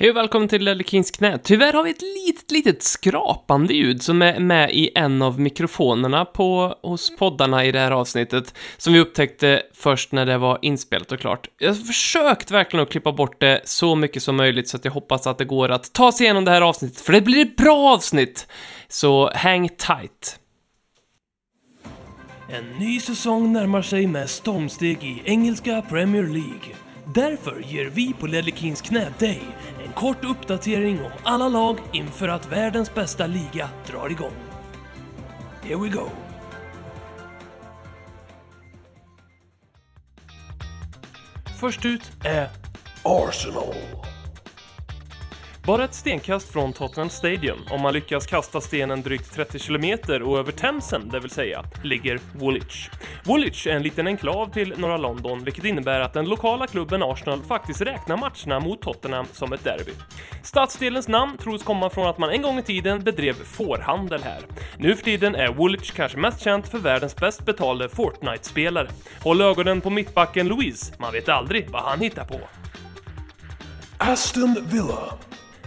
Hej och välkommen till Lelle Kings knä. Tyvärr har vi ett litet, litet skrapande ljud som är med i en av mikrofonerna på, hos poddarna i det här avsnittet, som vi upptäckte först när det var inspelat och klart. Jag har försökt verkligen att klippa bort det så mycket som möjligt, så att jag hoppas att det går att ta sig igenom det här avsnittet, för det blir ett bra avsnitt! Så hang tight! En ny säsong närmar sig med stormsteg i engelska Premier League. Därför ger vi på Lelle Kings knä dig kort uppdatering om alla lag inför att världens bästa liga drar igång. Here we go! Först ut är Arsenal. Bara ett stenkast från Tottenham Stadium, om man lyckas kasta stenen drygt 30 kilometer och över Themsen, det vill säga, ligger Woolwich. Woolwich är en liten enklav till norra London, vilket innebär att den lokala klubben Arsenal faktiskt räknar matcherna mot Tottenham som ett derby. Stadsdelens namn tros komma från att man en gång i tiden bedrev fårhandel här. Nu för tiden är Woolwich kanske mest känt för världens bäst betalde Fortnite-spelare. Håll ögonen på mittbacken Louise, man vet aldrig vad han hittar på. Aston Villa.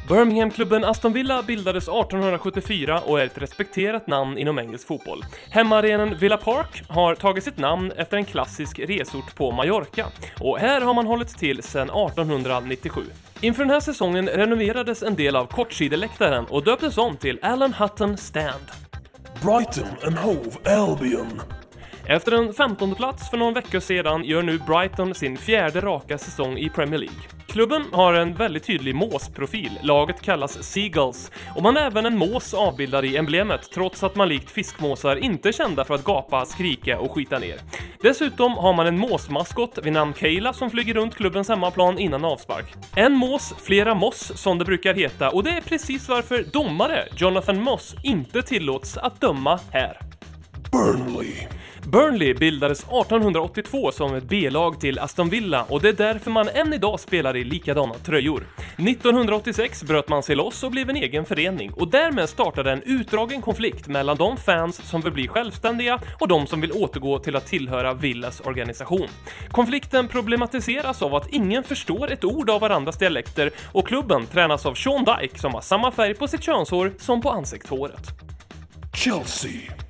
Birminghamklubben Aston Villa bildades 1874 och är ett respekterat namn inom engelsk fotboll. Hemmaarenan Villa Park har tagit sitt namn efter en klassisk resort på Mallorca och här har man hållit till sedan 1897. Inför den här säsongen renoverades en del av kortsideläktaren och döptes om till Alan Hutton Stand. Brighton and Hove Albion. Efter en 15 plats för någon vecka sedan gör nu Brighton sin fjärde raka säsong i Premier League. Klubben har en väldigt tydlig måsprofil, laget kallas Seagulls, och man har även en mås avbildad i emblemet, trots att man likt fiskmåsar inte är kända för att gapa, skrika och skita ner. Dessutom har man en måsmaskot vid namn Kayla som flyger runt klubbens hemmaplan innan avspark. En mås, flera moss som det brukar heta, och det är precis varför domare Jonathan Moss inte tillåts att döma här. Burnley. Burnley bildades 1882 som ett B-lag till Aston Villa och det är därför man än idag spelar i likadana tröjor. 1986 bröt man sig loss och blev en egen förening och därmed startade en utdragen konflikt mellan de fans som vill bli självständiga och de som vill återgå till att tillhöra Villas organisation. Konflikten problematiseras av att ingen förstår ett ord av varandras dialekter och klubben tränas av Sean Dyke som har samma färg på sitt könshår som på ansiktshåret. Chelsea.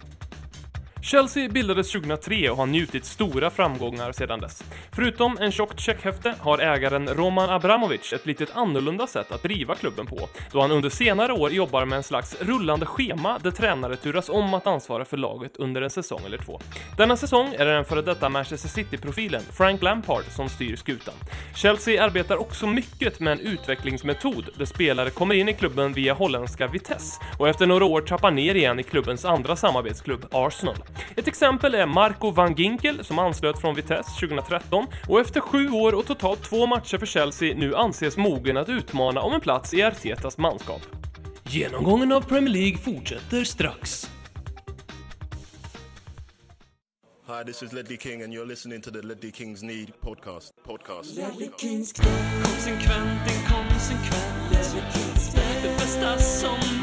Chelsea bildades 2003 och har njutit stora framgångar sedan dess. Förutom en tjockt checkhäfte har ägaren Roman Abramovic ett lite annorlunda sätt att driva klubben på, då han under senare år jobbar med en slags rullande schema där tränare turas om att ansvara för laget under en säsong eller två. Denna säsong är det den före detta Manchester City-profilen Frank Lampard som styr skutan. Chelsea arbetar också mycket med en utvecklingsmetod där spelare kommer in i klubben via holländska Vitesse och efter några år trappar ner igen i klubbens andra samarbetsklubb Arsenal. Ett exempel är Marco van Ginkel som anslöt från Vitesse 2013 och efter sju år och totalt två matcher för Chelsea nu anses mogen att utmana om en plats i Artetas manskap. Genomgången av Premier League fortsätter strax. Hi, this is Ledley King, and you're listening to the Ledley Kings Need podcast. Podcast. Konsekvent, inkonsekvent. Det bästa som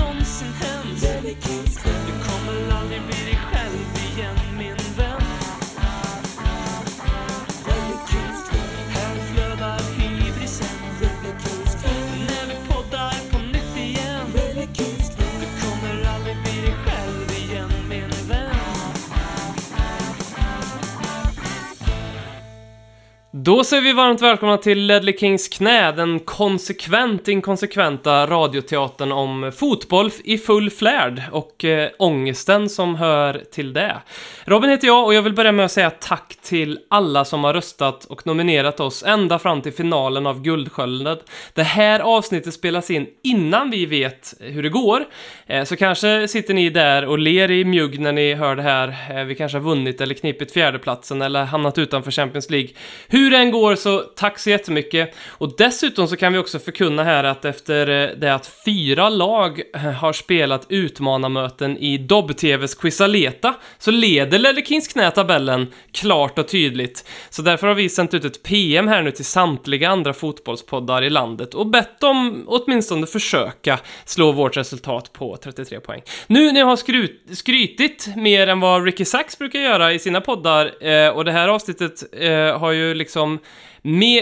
Då säger vi varmt välkomna till Ledley Kings knä, den konsekvent inkonsekventa radioteatern om fotboll i full flärd och eh, ångesten som hör till det. Robin heter jag och jag vill börja med att säga tack till alla som har röstat och nominerat oss ända fram till finalen av Guldskölden. Det här avsnittet spelas in innan vi vet hur det går, eh, så kanske sitter ni där och ler i mjugg när ni hör det här. Eh, vi kanske har vunnit eller knipit fjärdeplatsen eller hamnat utanför Champions League. Hur det än går så tack så jättemycket. Och dessutom så kan vi också förkunna här att efter eh, det att fyra lag eh, har spelat utmanarmöten i Dobb-TVs Quisaleta så leder Lelle Kings knä tabellen klart och tydligt. Så därför har vi sänt ut ett PM här nu till samtliga andra fotbollspoddar i landet och bett dem åtminstone försöka slå vårt resultat på 33 poäng. Nu när jag har skrut, skrytit mer än vad Ricky Sachs brukar göra i sina poddar eh, och det här avsnittet eh, har ju liksom liksom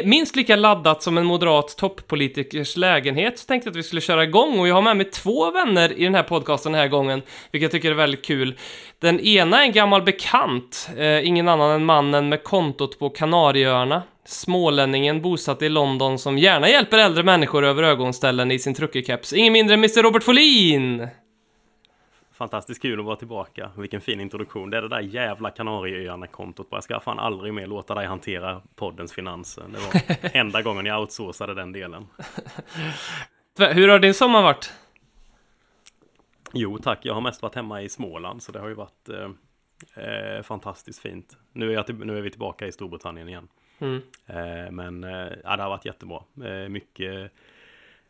minst lika laddat som en moderat toppolitikers lägenhet. Så tänkte jag att vi skulle köra igång och jag har med mig två vänner i den här podcasten den här gången, vilket jag tycker är väldigt kul. Den ena är en gammal bekant, eh, ingen annan än mannen med kontot på Kanarieöarna. Smålänningen bosatt i London som gärna hjälper äldre människor över ögonställen i sin truckerkeps. Ingen mindre än Mr. Robert Folin! Fantastiskt kul att vara tillbaka. Vilken fin introduktion. Det är det där jävla Kanarieöarna-kontot. Jag ska fan aldrig mer låta dig hantera poddens finanser. Det var enda gången jag outsourcade den delen. Hur har din sommar varit? Jo tack, jag har mest varit hemma i Småland så det har ju varit eh, eh, fantastiskt fint. Nu är, jag till, nu är vi tillbaka i Storbritannien igen. Mm. Eh, men eh, ja, det har varit jättebra. Eh, mycket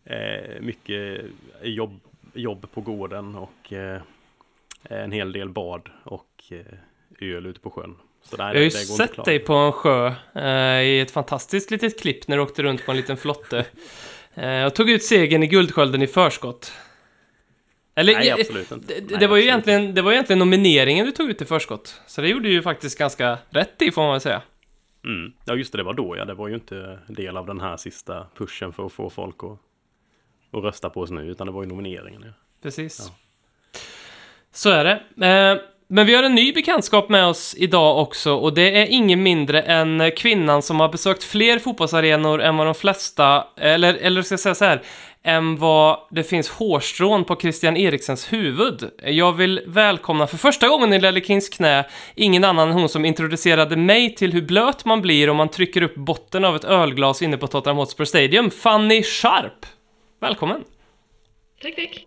eh, mycket jobb, jobb på gården och en hel del bad och eh, öl ute på sjön. Så där, Jag har ju det går inte sett dig på en sjö eh, i ett fantastiskt litet klipp när du åkte runt på en liten flotte. Eh, och tog ut segern i Guldskölden i förskott. Eller, Nej, eh, absolut inte. Det, Nej, det, var ju egentligen, det var egentligen nomineringen du tog ut i förskott. Så det gjorde du ju faktiskt ganska rätt i, får man väl säga. Mm. Ja just det, det var då ja. Det var ju inte del av den här sista pushen för att få folk att, att rösta på oss nu. Utan det var ju nomineringen. Ja. Precis. Så är det. Eh, men vi har en ny bekantskap med oss idag också och det är ingen mindre än kvinnan som har besökt fler fotbollsarenor än vad de flesta, eller, eller ska jag säga så här, än vad det finns hårstrån på Christian Eriksens huvud. Jag vill välkomna för första gången i Lelle Kings knä ingen annan än hon som introducerade mig till hur blöt man blir om man trycker upp botten av ett ölglas inne på Tottenham Hotspur Stadium. Fanny Sharp! Välkommen! Tack, tack.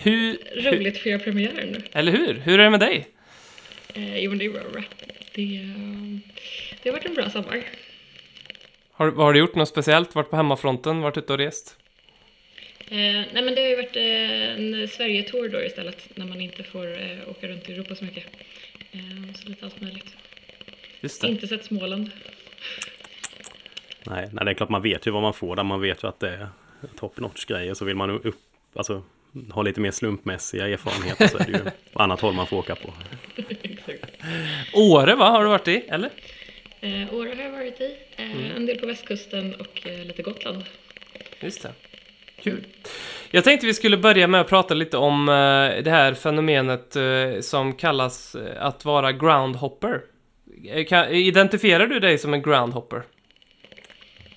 Hur, hur, Roligt att få göra premiären nu. eller hur? Hur är det med dig? Eh, jo, men det är bra. bra. Det, eh, det har varit en bra sommar. Har, har du gjort något speciellt? Varit på hemmafronten? Varit ute och rest? Eh, nej, men det har ju varit eh, en Sverige-tour då istället, när man inte får eh, åka runt i Europa så mycket. Eh, så lite allt möjligt. Just det. Inte sett Småland. Nej, nej, det är klart man vet ju vad man får där. Man vet ju att det är top notch grejer. Så vill man upp, alltså, ha lite mer slumpmässiga erfarenheter så är det ju på annat håll man får åka på. Åre, va? Har du varit i? Eller? Eh, Åre har jag varit i, eh, en del på västkusten och eh, lite Gotland. Just det. Kul. Jag tänkte vi skulle börja med att prata lite om eh, det här fenomenet eh, som kallas eh, att vara groundhopper. Eh, Kan, identifierar du dig som en groundhopper?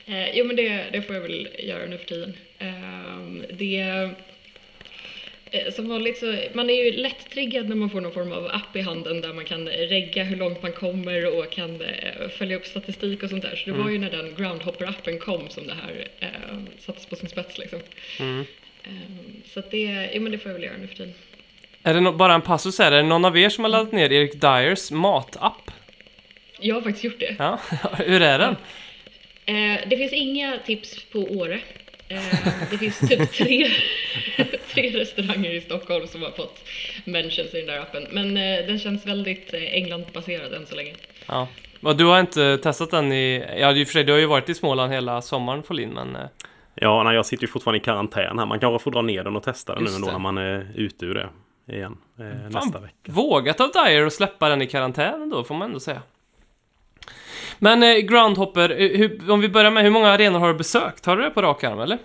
Eh, jo men det, det får jag väl göra nu för tiden. Ehm, det, eh, som vanligt så, man är ju lätt-triggad när man får någon form av app i handen där man kan regga hur långt man kommer och kan eh, följa upp statistik och sånt där. Så det var ju när den Groundhopper-appen kom som det här eh, sattes på sin spets liksom. Mm. Ehm, så att det, jo men det får jag väl göra nu för tiden. Är det no- bara en passus här? Är det någon av er som har laddat ner Erik Dyers matapp? Jag har faktiskt gjort det. Ja, hur är den? Eh, det finns inga tips på Åre. Eh, det finns typ tre, tre restauranger i Stockholm som har fått mentions i den där appen. Men eh, den känns väldigt eh, England-baserad än så länge. Ja. Och du har inte testat den i... Ja, i och för sig, du har ju varit i Småland hela sommaren, Folin, men... Ja, nej, jag sitter ju fortfarande i karantän här. Man kanske får dra ner den och testa den nu Just ändå det. när man är ute ur det igen eh, nästa vecka. Vågat av Dyer att släppa den i karantän då, får man ändå säga. Men eh, Groundhopper, eh, hur, om vi börjar med hur många arenor har du besökt? Har du det på rak arm, eller?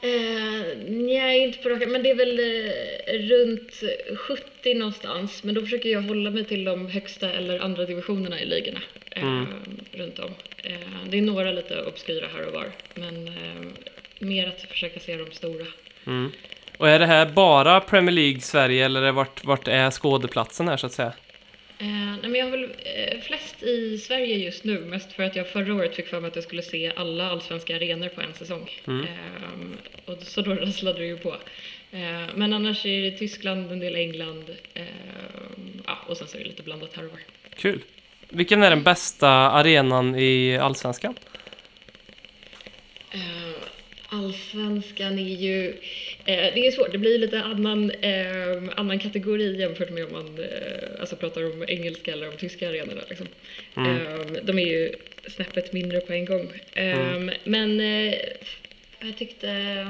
Eh, nej, inte på raka, men det är väl eh, runt 70 någonstans. Men då försöker jag hålla mig till de högsta eller andra divisionerna i ligorna eh, runt om. Eh, det är några lite obskyra här och var, men eh, mer att försöka se de stora. Och är det här bara Premier League Sverige, eller vart, vart är skådeplatsen här, så att säga? Eh, nej, men jag har väl eh, flest i Sverige just nu, mest för att jag förra året fick för mig att jag skulle se alla allsvenska arenor på en säsong. Eh, och så då rasslade det ju på. Eh, men annars är det Tyskland, en del England ja, och sen så är det lite blandat här och var. Kul. Vilken är den bästa arenan i Allsvenskan? Allsvenskan är ju, eh, det är svårt, det blir lite annan, eh, annan kategori jämfört med om man eh, alltså pratar om engelska eller om tyska arenorna. Liksom. Eh, de är ju snäppet mindre på en gång. Eh, Men eh, jag tyckte, eh,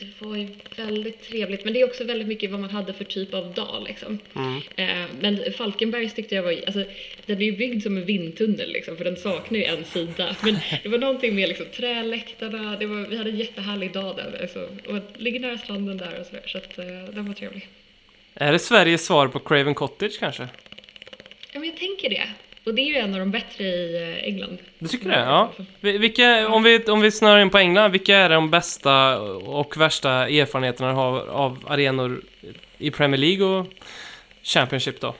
det var ju väldigt trevligt, men det är också väldigt mycket vad man hade för typ av dag liksom. Eh, men Falkenbergs tyckte jag var, alltså den är ju byggd som en vindtunnel liksom, för den saknar ju en sida. Men det var någonting med liksom träläktarna, det var, vi hade en jättehärlig dag där alltså, och ligger nära stranden där och sådär, så att eh, den var trevlig. Är det Sveriges svar på Craven Cottage kanske? Ja, men jag tänker det. Och det är ju en av de bättre i eh, England. Du tycker det? Ja. Vi- Vilka, om, vi, om vi snör in på England, vilka är de bästa och värsta erfarenheterna du har av arenor i Premier League och Championship då?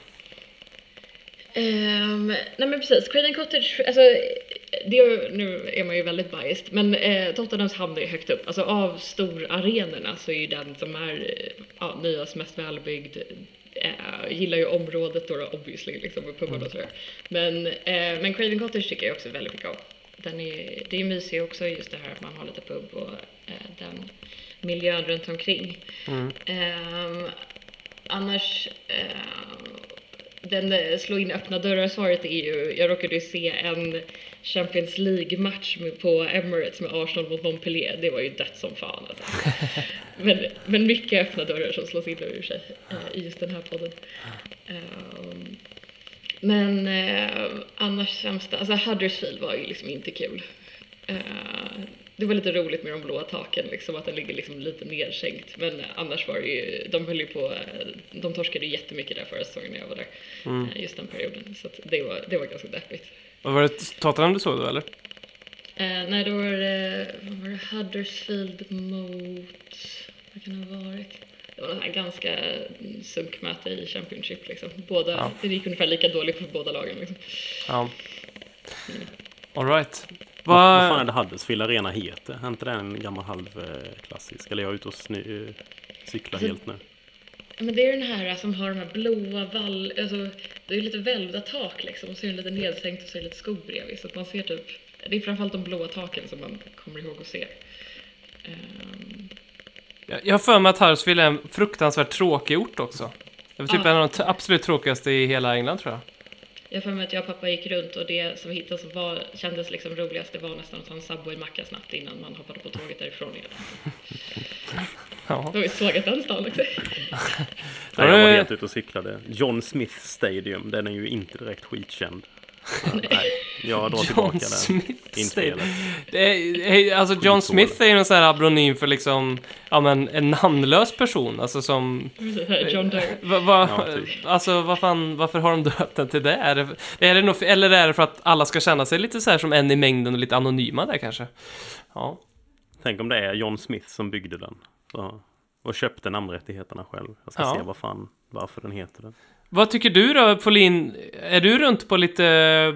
Ehm, nej men precis, Craven Cottage, alltså det, är- nu är man ju väldigt biased, men eh, Tottenhams hamnar ju högt upp. Alltså av storarenorna så är ju den som är eh, ja, nyast, mest välbyggd, eh, gillar ju området då, obviously, liksom med pubarna och sådär. Men, eh, men Craven Cottage tycker jag också väldigt mycket om. Den är, det är mysig också, just det här att man har lite pub och eh, den miljön runt omkring. Ehm, annars, eh, den eh, slå in öppna dörrar-svaret är ju, jag råkade ju se en Champions League-match på Emirates med Arsenal mot Montpellier. Det var ju dött som fan alltså. men, men mycket öppna dörrar som slås in ur sig eh, i just den här podden. Ehm, men eh, annars sämsta, alltså Huddersfield var ju liksom inte kul. Eh, det var lite roligt med de blåa taken, liksom, att den ligger liksom lite nedsänkt. Men annars var det ju, de höll ju på, eh, de torskade ju jättemycket där förra säsongen när jag var där. eh, Just den perioden. Så det, var, det var ganska deppigt. Vad var det Tottenham du såg då eller? Eh, nej, då var det, vad var det Huddersfield mot, vad kan det ha varit? Det var här ganska mm, sunkmöte i Championship liksom. Båda, Ja. det gick ungefär lika dåligt för båda lagen liksom. Ja. Alright. Vad, vad fan är det Huddersfield Arena heter? Är inte det en gammal halvklassisk? Eller är jag ute och sny, cyklar Alltså, helt nu? Ja, Men det är den här som har de här blåa vall... Alltså, det är lite välvda tak liksom och så är det lite nedsänkt och så är det lite skog bredvid så att man ser typ... Det är framförallt de blåa taken som man kommer ihåg att se. Ehm, Jag har för mig att Huddersfield är en fruktansvärt tråkig ort också. Det var typ Ja. en av de absolut tråkigaste i hela England tror jag. Jag för mig att jag och pappa gick runt och det som vi hittade som var, kändes liksom roligast det var nästan att ta en Subway-macka snabbt innan man hoppade på tåget därifrån igen. Ja. Då har vi sågat den stan också. Nej, Ja, jag var helt ute och cyklade. John Smith Stadium, den är ju inte direkt skitkänd. Nej, jag drar tillbaka John den. Smith inspelet. Stadium. Det är, alltså John. Smith är ju någon sån här abronym för liksom, ja men en namnlös person, alltså som... John Doe. Va, va, Ja, typ. Alltså vad fan, varför har de döpt den till det? Är det, är det nog, eller är det för att alla ska känna sig lite så här som en i mängden och lite anonyma där kanske? Ja. Tänk om det är John Smith som byggde den. Så, och köpte namnrättigheterna själv. Jag ska Ja. se vad fan, varför den heter den. Vad tycker du då, Pauline? Är du runt på lite eh,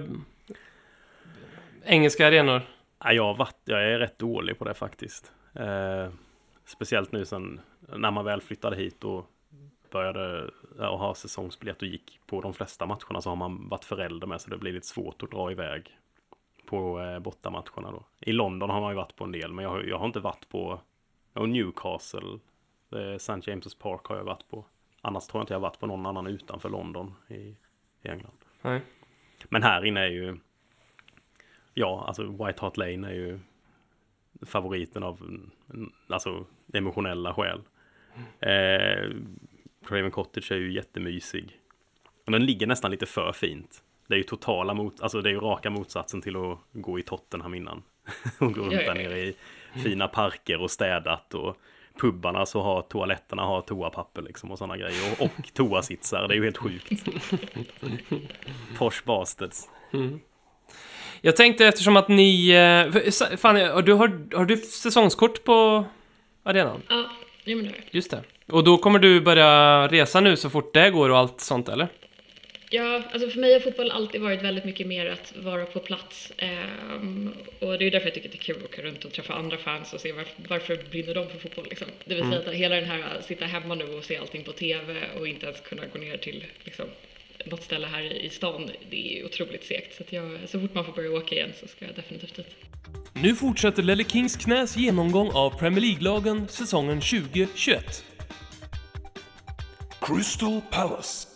engelska arenor? Ja, jag, har varit, jag är rätt dålig på det faktiskt. Eh, speciellt nu sen när man väl flyttade hit och började ja, ha säsongsbiljett och gick på de flesta matcherna så har man varit förälder med så det blir lite svårt att dra iväg på eh, bortamatcherna då. I London har man ju varit på en del men jag har, jag har inte varit på Newcastle, eh, St. James' Park har jag varit på. Annars tror jag inte jag varit på någon annan utanför London i, i England. Nej. Men här inne är ju Ja, alltså White Hart Lane är ju favoriten av alltså emotionella skäl. Eh, Craven Cottage är ju jättemysig. Och den ligger nästan lite för fint. Det är ju totala mot, alltså det är ju raka motsatsen till att gå i Tottenham innan. och gå runt där nere i fina parker och städat och pubbarna så har toaletterna har toapapper liksom och sådana grejer. Och, och toasitsar, det är ju helt sjukt. Posh bastards. Jag tänkte eftersom att ni... eh, för- Fan, har du, har, har du säsongskort på arenan? Ja, men det har jag. Just det. Och då kommer du börja resa nu så fort det går och allt sånt, eller? Ja, alltså för mig har fotboll alltid varit väldigt mycket mer att vara på plats. Ehm, och det är därför jag tycker det är kul att åka runt och träffa andra fans och se varför, varför brinner de för fotboll liksom. Det vill säga att hela den här att sitta hemma nu och se allting på TV och inte ens kunna gå ner till liksom, något ställe här i stan, det är otroligt segt. Så att jag, så fort man får börja åka igen så ska jag definitivt dit. Nu fortsätter Lelle Kings knäs genomgång av Premier League-lagen säsongen 2021. Crystal Palace.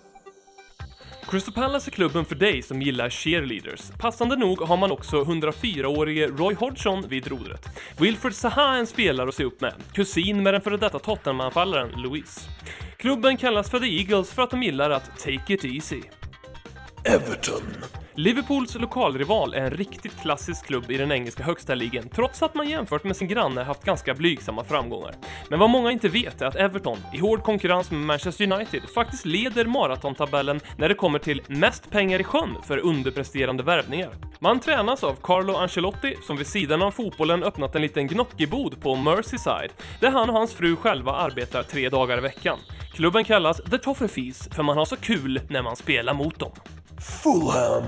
Crystal Palace är klubben för dig som gillar cheerleaders. Passande nog har man också 104-årige Roy Hodgson vid rodret. Wilfred Zaha är en spelare att se upp med, kusin med den före detta Tottenham-anfallaren Louise. Klubben kallas för The Eagles för att de gillar att take it easy. Everton. Liverpools lokalrival är en riktigt klassisk klubb i den engelska högsta ligan, trots att man jämfört med sin granne haft ganska blygsamma framgångar. Men vad många inte vet är att Everton, i hård konkurrens med Manchester United, faktiskt leder maratontabellen när det kommer till mest pengar i sjön för underpresterande värvningar. Man tränas av Carlo Ancelotti, som vid sidan av fotbollen öppnat en liten gnoccibod på Merseyside, där han och hans fru själva arbetar tre dagar i veckan. Klubben kallas The Toffees för man har så kul när man spelar mot dem. Fulham.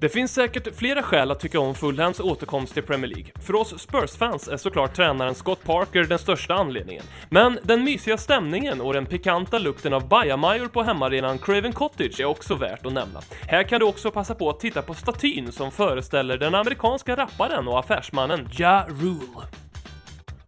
Det finns säkert flera skäl att tycka om Fulhams återkomst till Premier League. För oss Spurs-fans är såklart tränaren Scott Parker den största anledningen. Men den mysiga stämningen och den pikanta lukten av bajamajor på hemmaarenan Craven Cottage är också värt att nämna. Här kan du också passa på att titta på statyn som föreställer den amerikanska rapparen och affärsmannen Ja Rule.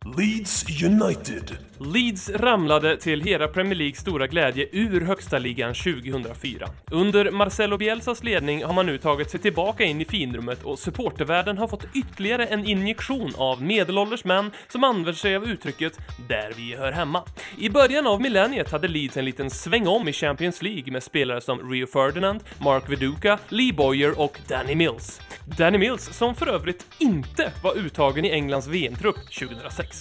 Leeds United. Leeds ramlade till hela Premier Leagues stora glädje ur högsta ligan 2004. Under Marcelo Bielsas ledning har man nu tagit sig tillbaka in i finrummet och supportervärlden har fått ytterligare en injektion av medelålders män som använder sig av uttrycket “där vi hör hemma”. I början av millenniet hade Leeds en liten sväng om i Champions League med spelare som Rio Ferdinand, Mark Viduka, Lee Boyer och Danny Mills. Danny Mills som för övrigt inte var uttagen i Englands VM-trupp 2006.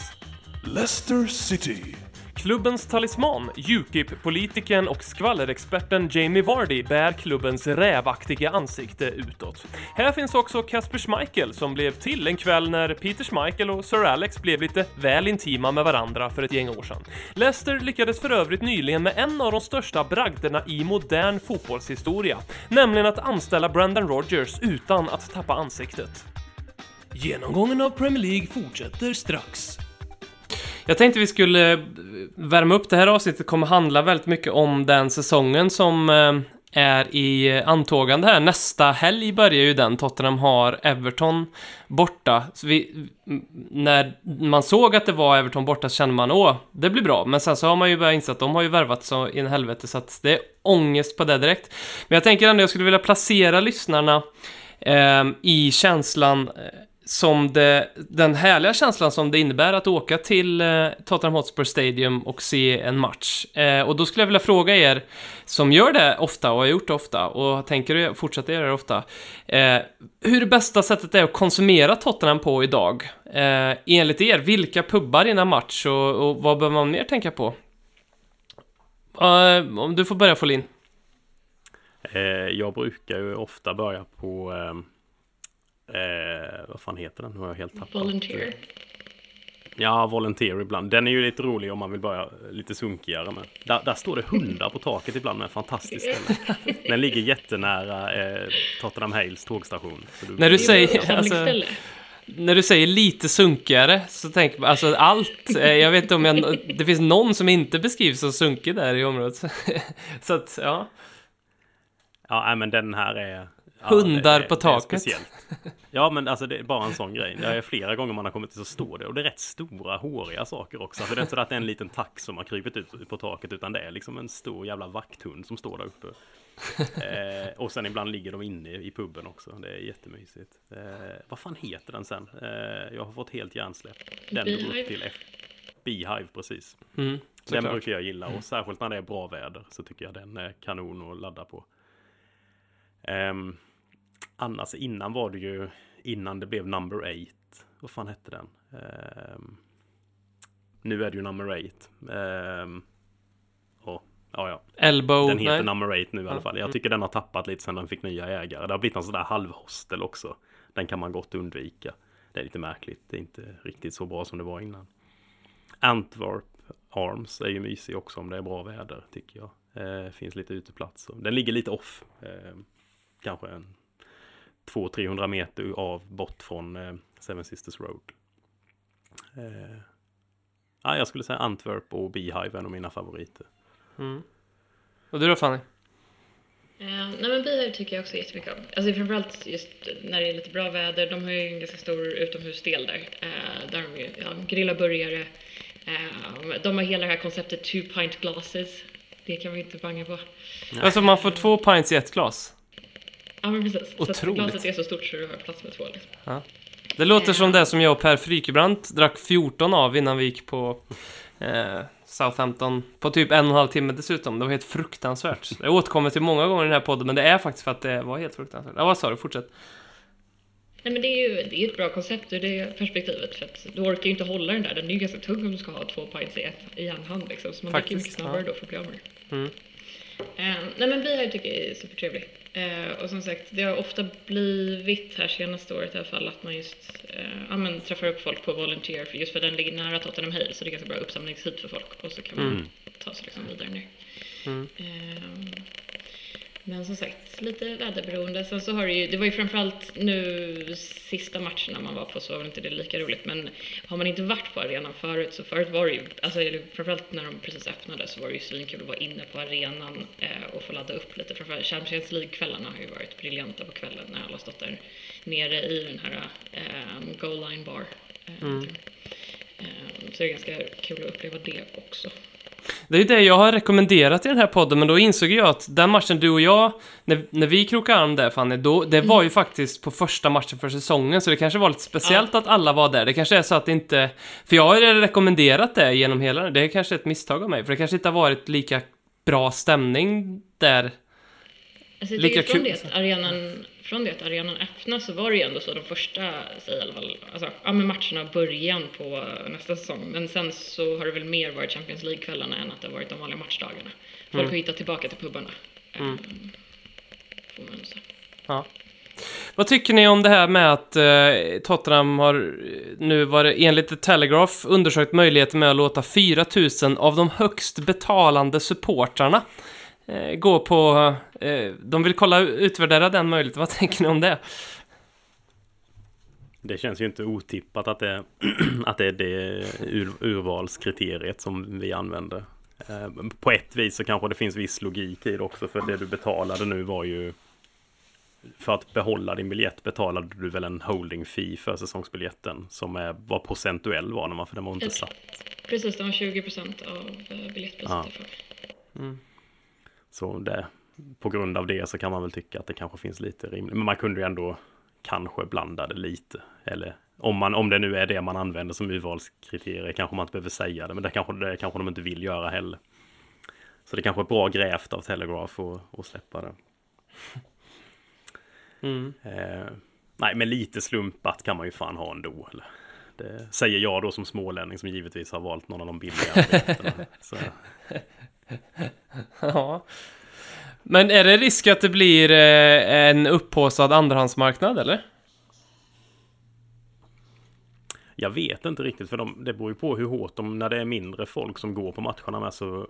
Leicester City. Klubbens talisman, Ukip-politikern och skvallerexperten Jamie Vardy bär klubbens rävaktiga ansikte utåt. Här finns också Kasper Schmeichel som blev till en kväll när Peter Schmeichel och Sir Alex blev lite väl intima med varandra för ett gäng år sedan. Leicester lyckades för övrigt nyligen med en av de största bragderna i modern fotbollshistoria, nämligen att anställa Brendan Rodgers utan att tappa ansiktet. Genomgången av Premier League fortsätter strax. Jag tänkte vi skulle eh, värma upp det här avsnittet kommer handla väldigt mycket om den säsongen som eh, är i eh, antågande här. Nästa helg börjar ju den. Tottenham har Everton borta. Så vi, när man såg att det var Everton borta så kände man åh, det blir bra. Men sen så har man ju börjat inse att de har ju värvat så in i helvete så att det är ångest på det direkt. Men jag tänker ändå jag skulle vilja placera lyssnarna eh, i känslan eh, som det, den härliga känslan som det innebär att åka till eh, Tottenham Hotspur Stadium och se en match. Eh, och då skulle jag vilja fråga er som gör det ofta och har gjort det ofta och tänker fortsätta göra det ofta. Eh, hur det bästa sättet är att konsumera Tottenham på idag? Eh, enligt er, vilka pubbar innan match och, och vad behöver man mer tänka på? Eh, om du får börja Folin. Eh, jag brukar ju ofta börja på ehm, eh, vad fan heter den? Nu har jag helt tappat. Volunteer. Ja, Volunteer ibland. Den är ju lite rolig om man vill börja lite sunkigare med. Där, där står det hundar på taket ibland med fantastiskt ställe. Den ligger jättenära eh, Tottenham Hales tågstation. Så du, När du säger, alltså, när du säger lite sunkigare så tänker man, alltså allt, eh, jag vet inte om jag, det finns någon som inte beskrivs som sunkig där i området. Så att, ja. Ja, men den här är... Hundar det på taket. Ja, men alltså det är bara en sån grej. Det är flera gånger man har kommit till så står det. Och det är rätt stora, håriga saker också. Alltså det är inte så att det är en liten tax som har krypit ut på taket, utan det är liksom en stor jävla vakthund som står där uppe. Eh, och sen ibland ligger de inne i puben också. Det är jättemysigt. Eh, vad fan heter den sen? Eh, jag har fått helt hjärnsläpp. Den går upp till F. Beehive, precis. Mm, Den brukar jag gilla och särskilt när det är bra väder så tycker jag den är kanon att ladda på. Um, annars innan var det ju innan det blev number eight. Vad fan hette den? Ehm, nu är det ju number eight. Um, och, ja, ja. Elbow, Den heter nej. number eight nu i alla Ja, fall. Jag tycker den har tappat lite sen den fick nya ägare. Det har blivit en sån där halvhostel också. Den kan man gott undvika. Det är lite märkligt. Det är inte riktigt så bra som det var innan. Antwerp Arms är ju mysig också om det är bra väder tycker jag. Eh, finns lite uteplatser. Den ligger lite off. Eh, kanske en 200-300 meter av bort från eh, Seven Sisters Road. Eh, ja, jag skulle säga Antwerp och Beehive är nog mina favoriter. Mm. Och du då Fanny? Eh, nej men Beehive tycker jag också jättemycket om. Alltså framförallt just när det är lite bra väder. De har ju en ganska stor utomhusdel där. Eh, där de ju, ja, grillar burgare. Eh, de har hela det här konceptet two pint glasses. det kan vi inte banga på. Alltså man får två pints i ett glas. Ja men precis. Så att Otroligt. glaset är så stort så du har plats med två. Liksom. Det låter som det som jag och Per Frykebrant drack 14 av innan vi gick på eh, Southampton på typ en och en halv timme dessutom. Det var helt fruktansvärt. Jag återkommer till många gånger i den här podden, men det är faktiskt för att det var helt fruktansvärt. Ja, vad sa du? Fortsätt. Nej men det är ju det är ett bra koncept ur det perspektivet för att du orkar ju inte hålla den där. Den är ju ganska tung om du ska ha två pints i, ett, i en hand liksom. Så man dricker mycket snabbare ja. då för att bli av med det. Mm. Eh, nej men vi här tycker jag är supertrevlig. Eh, och som sagt, det har ofta blivit här senaste året i alla fall att man just eh, ja, men, träffar upp folk på Volunteer för just för den ligger nära Tottenham Hale så det är ganska bra uppsamlingshit för folk och så kan man Mm. ta sig liksom vidare ner. Mm. Men som sagt, lite väderberoende. Sen så har det ju, det var ju framförallt nu sista matcherna man var på så var väl inte det lika roligt. Men har man inte varit på arenan förut så förut var det ju, alltså framförallt när de precis öppnade så var det ju svinkul att vara inne på arenan eh, och få ladda upp lite. Framförallt Champions League-kvällarna har ju varit briljanta på kvällen när alla stått där nere i den här eh, goal line bar. Eh, Mm. eh, så det är ganska kul att uppleva det också. Det är ju det jag har rekommenderat i den här podden, men då insåg jag att den matchen du och jag, när, när vi krokade arm där Fanny, då, det var ju faktiskt på första matchen för säsongen, så det kanske var lite speciellt att alla var där. Det kanske är så att det inte... För jag har ju rekommenderat det genom hela... Det är kanske ett misstag av mig, för det kanske inte har varit lika bra stämning där. Alltså jag Lika tycker från kul, det, arenan, från det att arenan öppnade så var det ju ändå så de första, säg i alla fall, alltså, ja men matcherna början på nästa säsong. Men sen så har det väl mer varit Champions League-kvällarna än att det har varit de vanliga matchdagarna. Folk har hittat tillbaka till pubarna. Mm. Får man säga. Ja. Vad tycker ni om det här med att eh, Tottenham har eh, nu varit enligt The Telegraph undersökt möjligheten med att låta 4000 av de högst betalande supportrarna gå på... Eh, de vill kolla utvärdera den möjligheten. Vad tänker ni om det? Det känns ju inte otippat att det, att det är det ur, urvalskriteriet som vi använder. Eh, På ett vis så kanske det finns viss logik i det också för det du betalade nu var ju för att behålla din biljett betalade du väl en holding fee för säsongsbiljetten som är vad procentuell var den? För den var inte satt. Precis, de har 20% av eh, biljettpriset. Ja. Så det, på grund av det så kan man väl tycka att det kanske finns lite rimligt. Men man kunde ju ändå kanske blanda det lite. Eller om, man, om det nu är det man använder som urvalskriterier kanske man inte behöver säga det. Men det kanske, det kanske de inte vill göra heller. Så det kanske är bra grävt av Telegraph att släppa det. Mm. Eh, nej, men lite slumpat kan man ju fan ha ändå. Eller? Det säger jag då som smålänning som givetvis har valt någon av de billiga biljetterna. Så, Ja. Men är det risk att det blir eh, en upphaussad andrahandsmarknad, eller? Jag vet inte riktigt för de, det beror ju på hur hårt de, när det är mindre folk som går på matcherna med så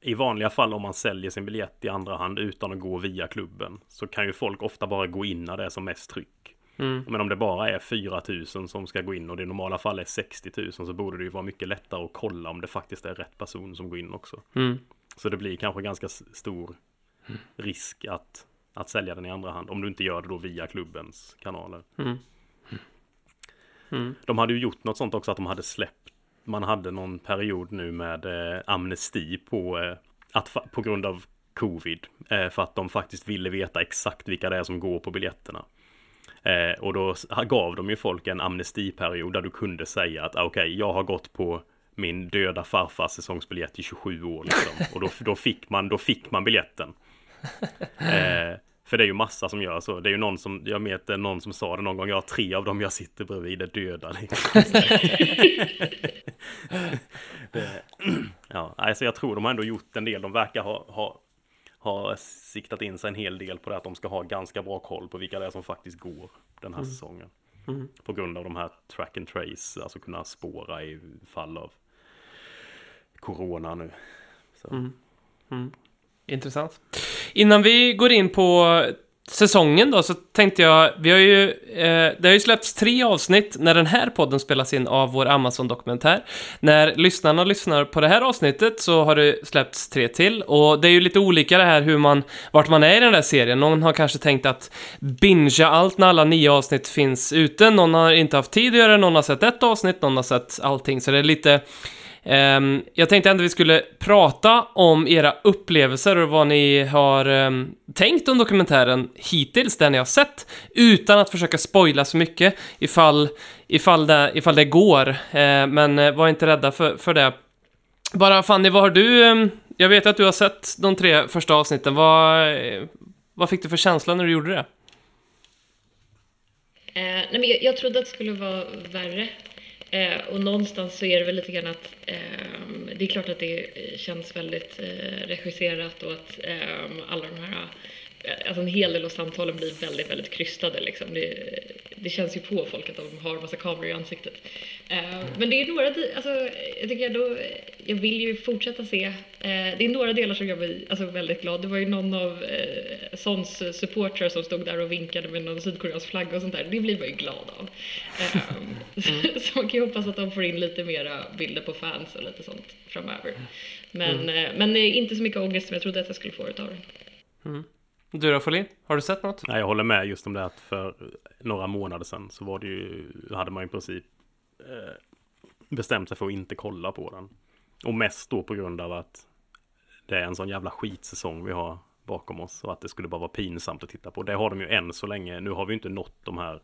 i vanliga fall om man säljer sin biljett i andra hand utan att gå via klubben så kan ju folk ofta bara gå in när det är som mest tryck. Mm. Men om det bara är 4000 som ska gå in och det i normala fall är 60 000 så borde det ju vara mycket lättare att kolla om det faktiskt är rätt person som går in också. Mm. Så det blir kanske ganska stor risk att, att sälja den i andra hand om du inte gör det då via klubbens kanaler. Mm. Mm. De hade ju gjort något sånt också att de hade släppt Man hade någon period nu med eh, amnesti på eh, att på grund av covid eh, för att de faktiskt ville veta exakt vilka det är som går på biljetterna. Eh, och då gav de ju folk en amnestiperiod där du kunde säga att ah, okej, jag har gått på min döda farfars säsongsbiljett i 27 år liksom. Och då, då, fick man, då fick man biljetten. Eh, för det är ju massa som gör så. Det är ju någon som, jag vet det är någon som sa det någon gång, jag har tre av dem jag sitter bredvid är döda. Liksom. det, ja, alltså jag tror de har ändå gjort en del. De verkar ha, ha, ha siktat in sig en hel del på det att de ska ha ganska bra koll på vilka det är som faktiskt går den här säsongen. Mm. På grund av de här track and trace, alltså kunna spåra i fall av corona nu. Så. Mm. Intressant. Innan vi går in på säsongen då så tänkte jag, vi har ju, eh, det har ju släppts tre avsnitt när den här podden spelas in av vår Amazon-dokumentär. När lyssnarna lyssnar på det här avsnittet så har det släppts tre till och det är ju lite olika det här hur man, vart man är i den där serien. Någon har kanske tänkt att bingea allt när alla nio avsnitt finns ute, någon har inte haft tid att göra det, någon har sett ett avsnitt, någon har sett allting, så det är lite Um, jag tänkte ändå vi skulle prata om era upplevelser och vad ni har um, tänkt om dokumentären hittills, den ni har sett, utan att försöka spoila så mycket ifall, ifall, det, ifall det går. Uh, men eh, var inte rädda för, för det. Bara Fanny, vad har du... Um, jag vet att du har sett de tre första avsnitten. Vad, eh, vad fick du för känsla när du gjorde det? Uh, nej men jag, jag trodde att det skulle vara värre. Eh, och någonstans så är det väl lite grann att eh, det är klart att det känns väldigt eh, regisserat och att ehm, alla de här, eh, alltså en hel del av samtalen blir väldigt, väldigt krystade liksom. Det, det känns ju på folk att de har massa kameror i ansiktet. Eh, men det är några, alltså jag tycker ändå, jag vill ju fortsätta se. Eh, det är några delar som gör mig alltså, väldigt glad. Det var ju någon av eh, Sons supportrar som stod där och vinkade med någon sydkoreansk flagga och sånt där. Det blir man ju glad av. Ehm, så, så man kan ju hoppas att de får in lite mera bilder på fans och lite sånt framöver. Men, eh, men inte så mycket ångest som jag trodde att jag skulle få utav det. Du då, Folin? Har du sett något? Nej, jag håller med just om det att för några månader sedan så var det ju, hade man i princip eh, bestämt sig för att inte kolla på den. Och mest då på grund av att det är en sån jävla skitsäsong vi har bakom oss och att det skulle bara vara pinsamt att titta på. Det har de ju än så länge. Nu har vi ju inte nått de här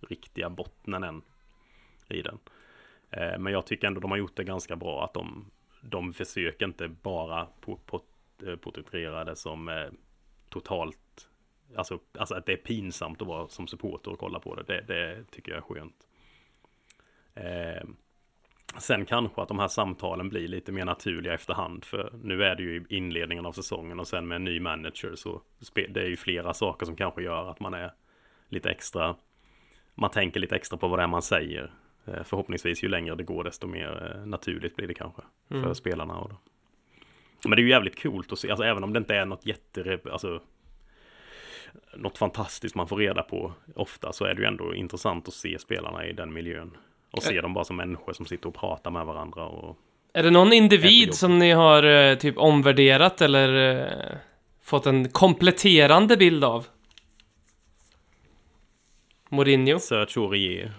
riktiga bottnen än i den. Eh, men jag tycker ändå de har gjort det ganska bra att de, de försöker inte bara eh, porträttera det som eh, totalt Alltså, alltså att det är pinsamt att vara som supporter och kolla på det. Det, det tycker jag är skönt. Eh, sen kanske att de här samtalen blir lite mer naturliga efterhand. För nu är det ju inledningen av säsongen och sen med en ny manager så det är ju flera saker som kanske gör att man är lite extra. Man tänker lite extra på vad det är man säger. Eh, förhoppningsvis ju längre det går desto mer eh, naturligt blir det kanske för spelarna. Och då. Men det är ju jävligt coolt att se, alltså även om det inte är något jätte, alltså något fantastiskt man får reda på ofta så är det ju ändå intressant att se spelarna i den miljön. Och se dem bara som människor som sitter och pratar med varandra och Är det någon individ som ni har eh, typ omvärderat eller eh, fått en kompletterande bild av? Mourinho? Search Aurier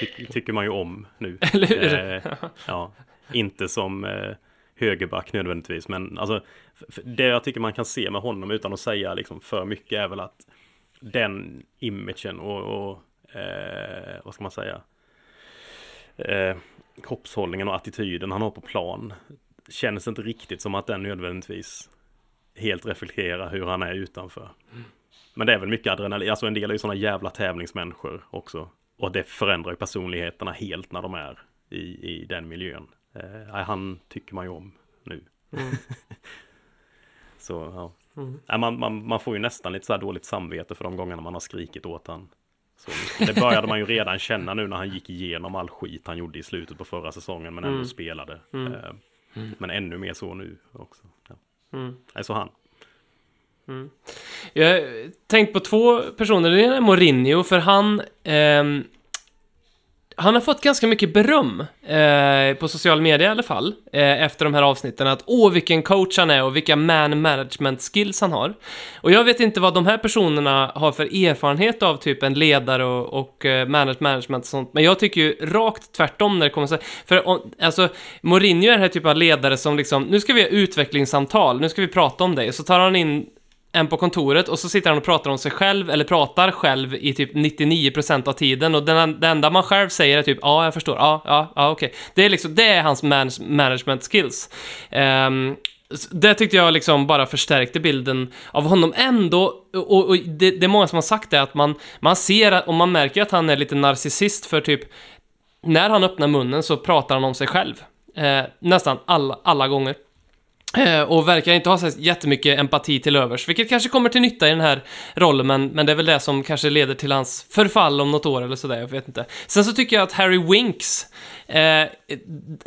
Ty, tycker man ju om nu. Eller hur? Eh, ja, inte som eh, högerback nödvändigtvis, men alltså det jag tycker man kan se med honom utan att säga liksom för mycket är väl att den imagen och, och eh, vad ska man säga? Eh, kroppshållningen och attityden han har på plan känns inte riktigt som att den nödvändigtvis helt reflekterar hur han är utanför. Men det är väl mycket adrenalin, alltså en del är ju sådana jävla tävlingsmänniskor också. Och det förändrar ju personligheterna helt när de är i, i den miljön. Eh, han tycker man ju om nu. så ja. Nej, man, man, man får ju nästan lite så här dåligt samvete för de gångerna man har skrikit åt han. Så det började man ju redan känna nu när han gick igenom all skit han gjorde i slutet på förra säsongen men ändå spelade. Eh, Men ännu mer så nu också. Ja. Nej, så han. Jag har tänkt på två personer. Den ena är Mourinho, för han... ehm, han har fått ganska mycket beröm, eh, på social media i alla fall, eh, efter de här avsnitten, att åh vilken coach han är och vilka man management skills han har. Och jag vet inte vad de här personerna har för erfarenhet av typ en ledare och, och eh, management och sånt, men jag tycker ju rakt tvärtom när det kommer så för om, alltså, Mourinho är den här typen av ledare som liksom, nu ska vi ha utvecklingssamtal, nu ska vi prata om dig, så tar han in en på kontoret och så sitter han och pratar om sig själv, eller pratar själv i typ 99% av tiden och den, det enda man själv säger är typ ja, jag förstår, ja, ja, ja, okej. Det är liksom, det är hans man, management skills. Um, det tyckte jag liksom bara förstärkte bilden av honom ändå, och, och det, det är många som har sagt det, att man, man ser att, och man märker att han är lite narcissist för typ, när han öppnar munnen så pratar han om sig själv. Eh, nästan alla, alla gånger. Eh, och verkar inte ha så jättemycket empati till övers, vilket kanske kommer till nytta i den här rollen, men, men det är väl det som kanske leder till hans förfall om något år eller sådär, jag vet inte. Sen så tycker jag att Harry Winks, eh,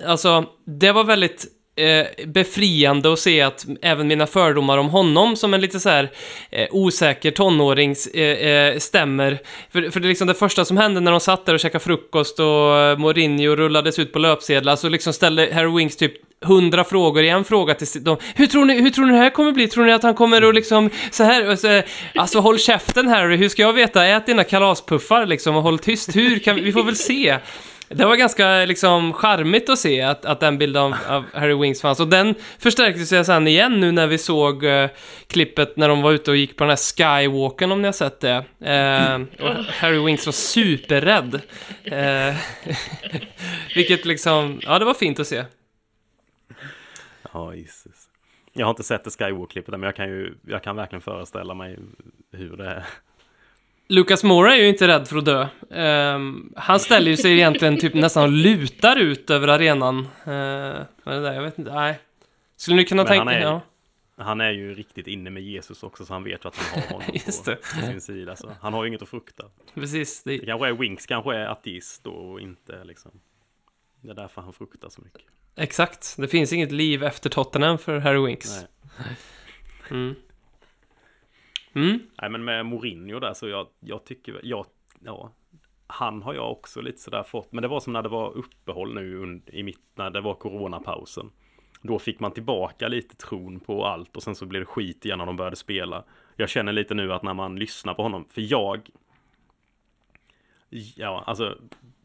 alltså, det var väldigt eh, befriande att se att även mina fördomar om honom som en lite så här eh, osäker tonårings eh, eh, stämmer. För, för det är liksom det första som hände när de satt där och käkade frukost och eh, Mourinho rullades ut på löpsedlar så liksom ställde Harry Winks typ hundra frågor i en fråga till dem. Hur tror ni, hur tror ni det här kommer bli? Tror ni att han kommer att liksom så här, och så, eh, alltså håll käften Harry, hur ska jag veta? Ät dina kalaspuffar liksom och håll tyst. Hur kan vi, vi får väl se. Det var ganska liksom charmigt att se att, att den bilden av, av Harry Wings fanns. Och den förstärktes ju sen igen nu när vi såg uh, klippet när de var ute och gick på den här skywalken om ni har sett det. Uh, och Harry Wings var superrädd. Uh, vilket liksom, ja det var fint att se. Ja, Jesus. Jag har inte sett det Skywalk-klippet men jag kan ju, jag kan verkligen föreställa mig hur det är. Lucas Moura är ju inte rädd för att dö. Ehm, han ställer ju sig egentligen typ nästan och lutar ut över arenan. Uh, det där? Jag vet inte, nej. Skulle ni kunna Men tänka... han är- Ja. Han är ju riktigt inne med Jesus också så han vet ju att han har honom Just på det. sin sida. Så han har ju inget att frukta. Precis. Det, Det kanske är Winks kanske är ateist då och inte liksom. Det är därför han fruktar så mycket. exakt. Det finns inget liv efter Tottenham för Harry Winks. Nej. Mm. Mm. Nej men med Mourinho där så jag, jag tycker väl- jag, ja, han har jag också lite sådär fått. Men det var som när det var uppehåll nu i mitt, när det var coronapausen. Då fick man tillbaka lite tron på allt och sen så blev det skit igen när de började spela. Jag känner lite nu att när man lyssnar på honom, för jag Ja, alltså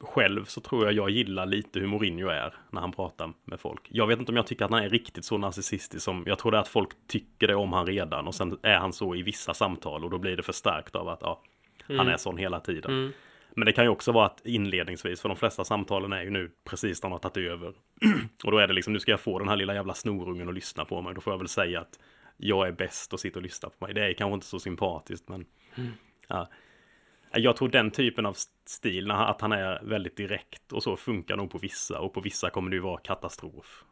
själv så tror jag jag gillar lite hur Mourinho är när han pratar med folk. Jag vet inte om jag tycker att han är riktigt så narcissistisk som, jag är att folk tycker det om han redan och sen är han så i vissa samtal och då blir det förstärkt av att ja, han är sån hela tiden. Men det kan ju också vara att inledningsvis, för de flesta samtalen är ju nu precis när han har tagit över. och då är det liksom, nu ska jag få den här lilla jävla snorungen att lyssna på mig. Då får jag väl säga att jag är bäst och sitta och lyssna på mig. Det är kanske inte så sympatiskt, men ja. Jag tror den typen av stil, att han är väldigt direkt och så funkar nog på vissa och på vissa kommer det ju vara katastrof.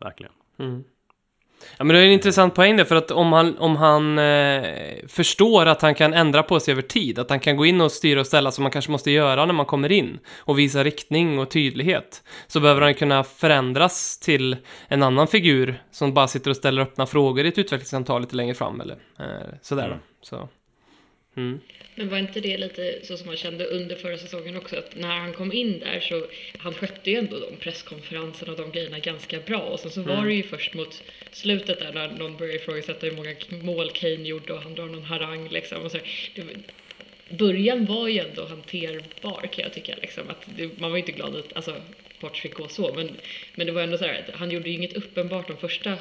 Verkligen. Ja, men det är en intressant poäng där, för att om han, om han eh, förstår att han kan ändra på sig över tid, att han kan gå in och styra och ställa som man kanske måste göra när man kommer in och visa riktning och tydlighet, så behöver han kunna förändras till en annan figur som bara sitter och ställer öppna frågor i ett utvecklingssamtal lite längre fram, eller eh, sådär då. Så. Mm. Men var inte det lite så som man kände under förra säsongen också? Att när han kom in där så han skötte ju ändå de presskonferenserna och de grejerna ganska bra. Och sen så var det ju först mot slutet där när någon började ifrågasätta hur många mål Kane gjorde och han drar någon harang liksom. Och så, det, början var ju ändå hanterbar kan jag tycka. Liksom. Att det, man var ju inte glad att alltså, Poch fick gå så. Men, men det var ändå så här att han gjorde ju inget uppenbart de första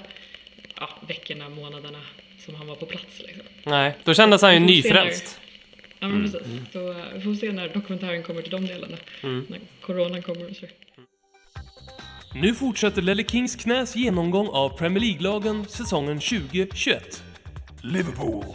ja, veckorna, månaderna som han var på plats. Liksom. Nej, då kändes han ju nyfrälst. Ja men precis. Så eh, vi får se när dokumentären kommer till de delarna. När coronan kommer och så. Nu fortsätter Lelle Kings knäs genomgång av Premier League-lagen säsongen 2021. Liverpool.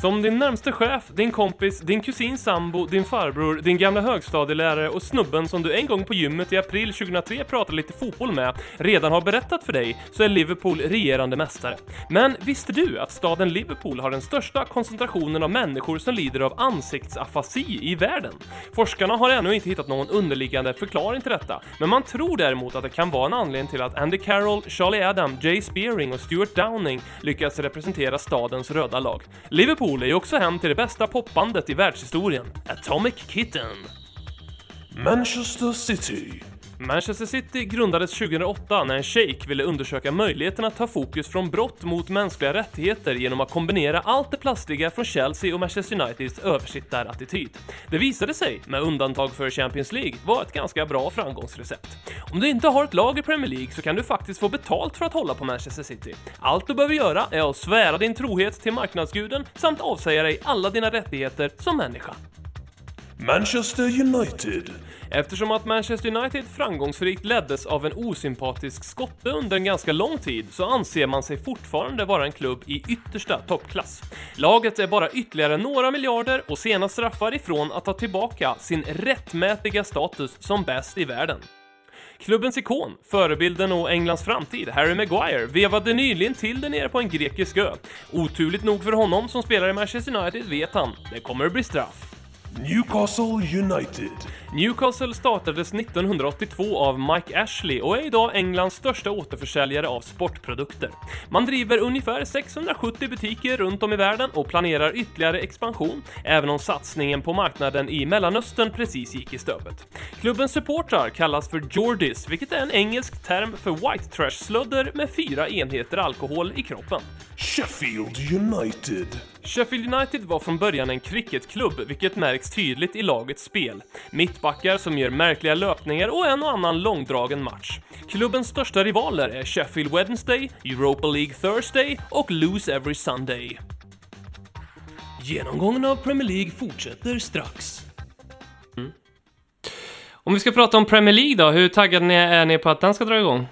Som din närmste chef, din kompis, din kusins sambo, din farbror, din gamla högstadielärare och snubben som du en gång på gymmet i april 2003 pratade lite fotboll med redan har berättat för dig så är Liverpool regerande mästare. Men visste du att staden Liverpool har den största koncentrationen av människor som lider av ansiktsafasi i världen? Forskarna har ännu inte hittat någon underliggande förklaring till detta, men man tror däremot att det kan vara en anledning till att Andy Carroll, Charlie Adam, Jay Spearing och Stuart Downing lyckats representera stadens röda lag. Liverpool är ju också hem till det bästa popbandet i världshistorien, Atomic Kitten. Manchester City. Manchester City grundades 2008 när en shejk ville undersöka möjligheten att ta fokus från brott mot mänskliga rättigheter genom att kombinera allt det plastiga från Chelsea och Manchester Uniteds översittarattityd. Det visade sig, med undantag för Champions League, vara ett ganska bra framgångsrecept. Om du inte har ett lag i Premier League så kan du faktiskt få betalt för att hålla på Manchester City. Allt du behöver göra är att svära din trohet till marknadsguden samt avsäga dig alla dina rättigheter som människa. Manchester United. Eftersom att Manchester United framgångsrikt leddes av en osympatisk skotte under en ganska lång tid så anser man sig fortfarande vara en klubb i yttersta toppklass. Laget är bara ytterligare några miljarder och sena straffar ifrån att ta tillbaka sin rättmätiga status som bäst i världen. Klubbens ikon, förebilden och Englands framtid, Harry Maguire, vevade nyligen till det nere på en grekisk ö. Oturligt nog för honom som spelar i Manchester United vet han, det kommer att bli straff. Newcastle United. Newcastle startades 1982 av Mike Ashley och är idag Englands största återförsäljare av sportprodukter. Man driver ungefär 670 butiker runt om i världen och planerar ytterligare expansion, även om satsningen på marknaden i Mellanöstern precis gick i stöpet. Klubbens supportrar kallas för Geordies, vilket är en engelsk term för white trash-slödder med fyra enheter alkohol i kroppen. Sheffield United. Sheffield United var från början en cricketklubb, vilket märks tydligt i lagets spel. Mittbackar som gör märkliga löpningar och en och annan långdragen match. Klubbens största rivaler är Sheffield Wednesday, Europa League Thursday och Lose Every Sunday. Genomgången av Premier League fortsätter strax. Mm. Om vi ska prata om Premier League då, hur taggade ni är ni på att den ska dra igång?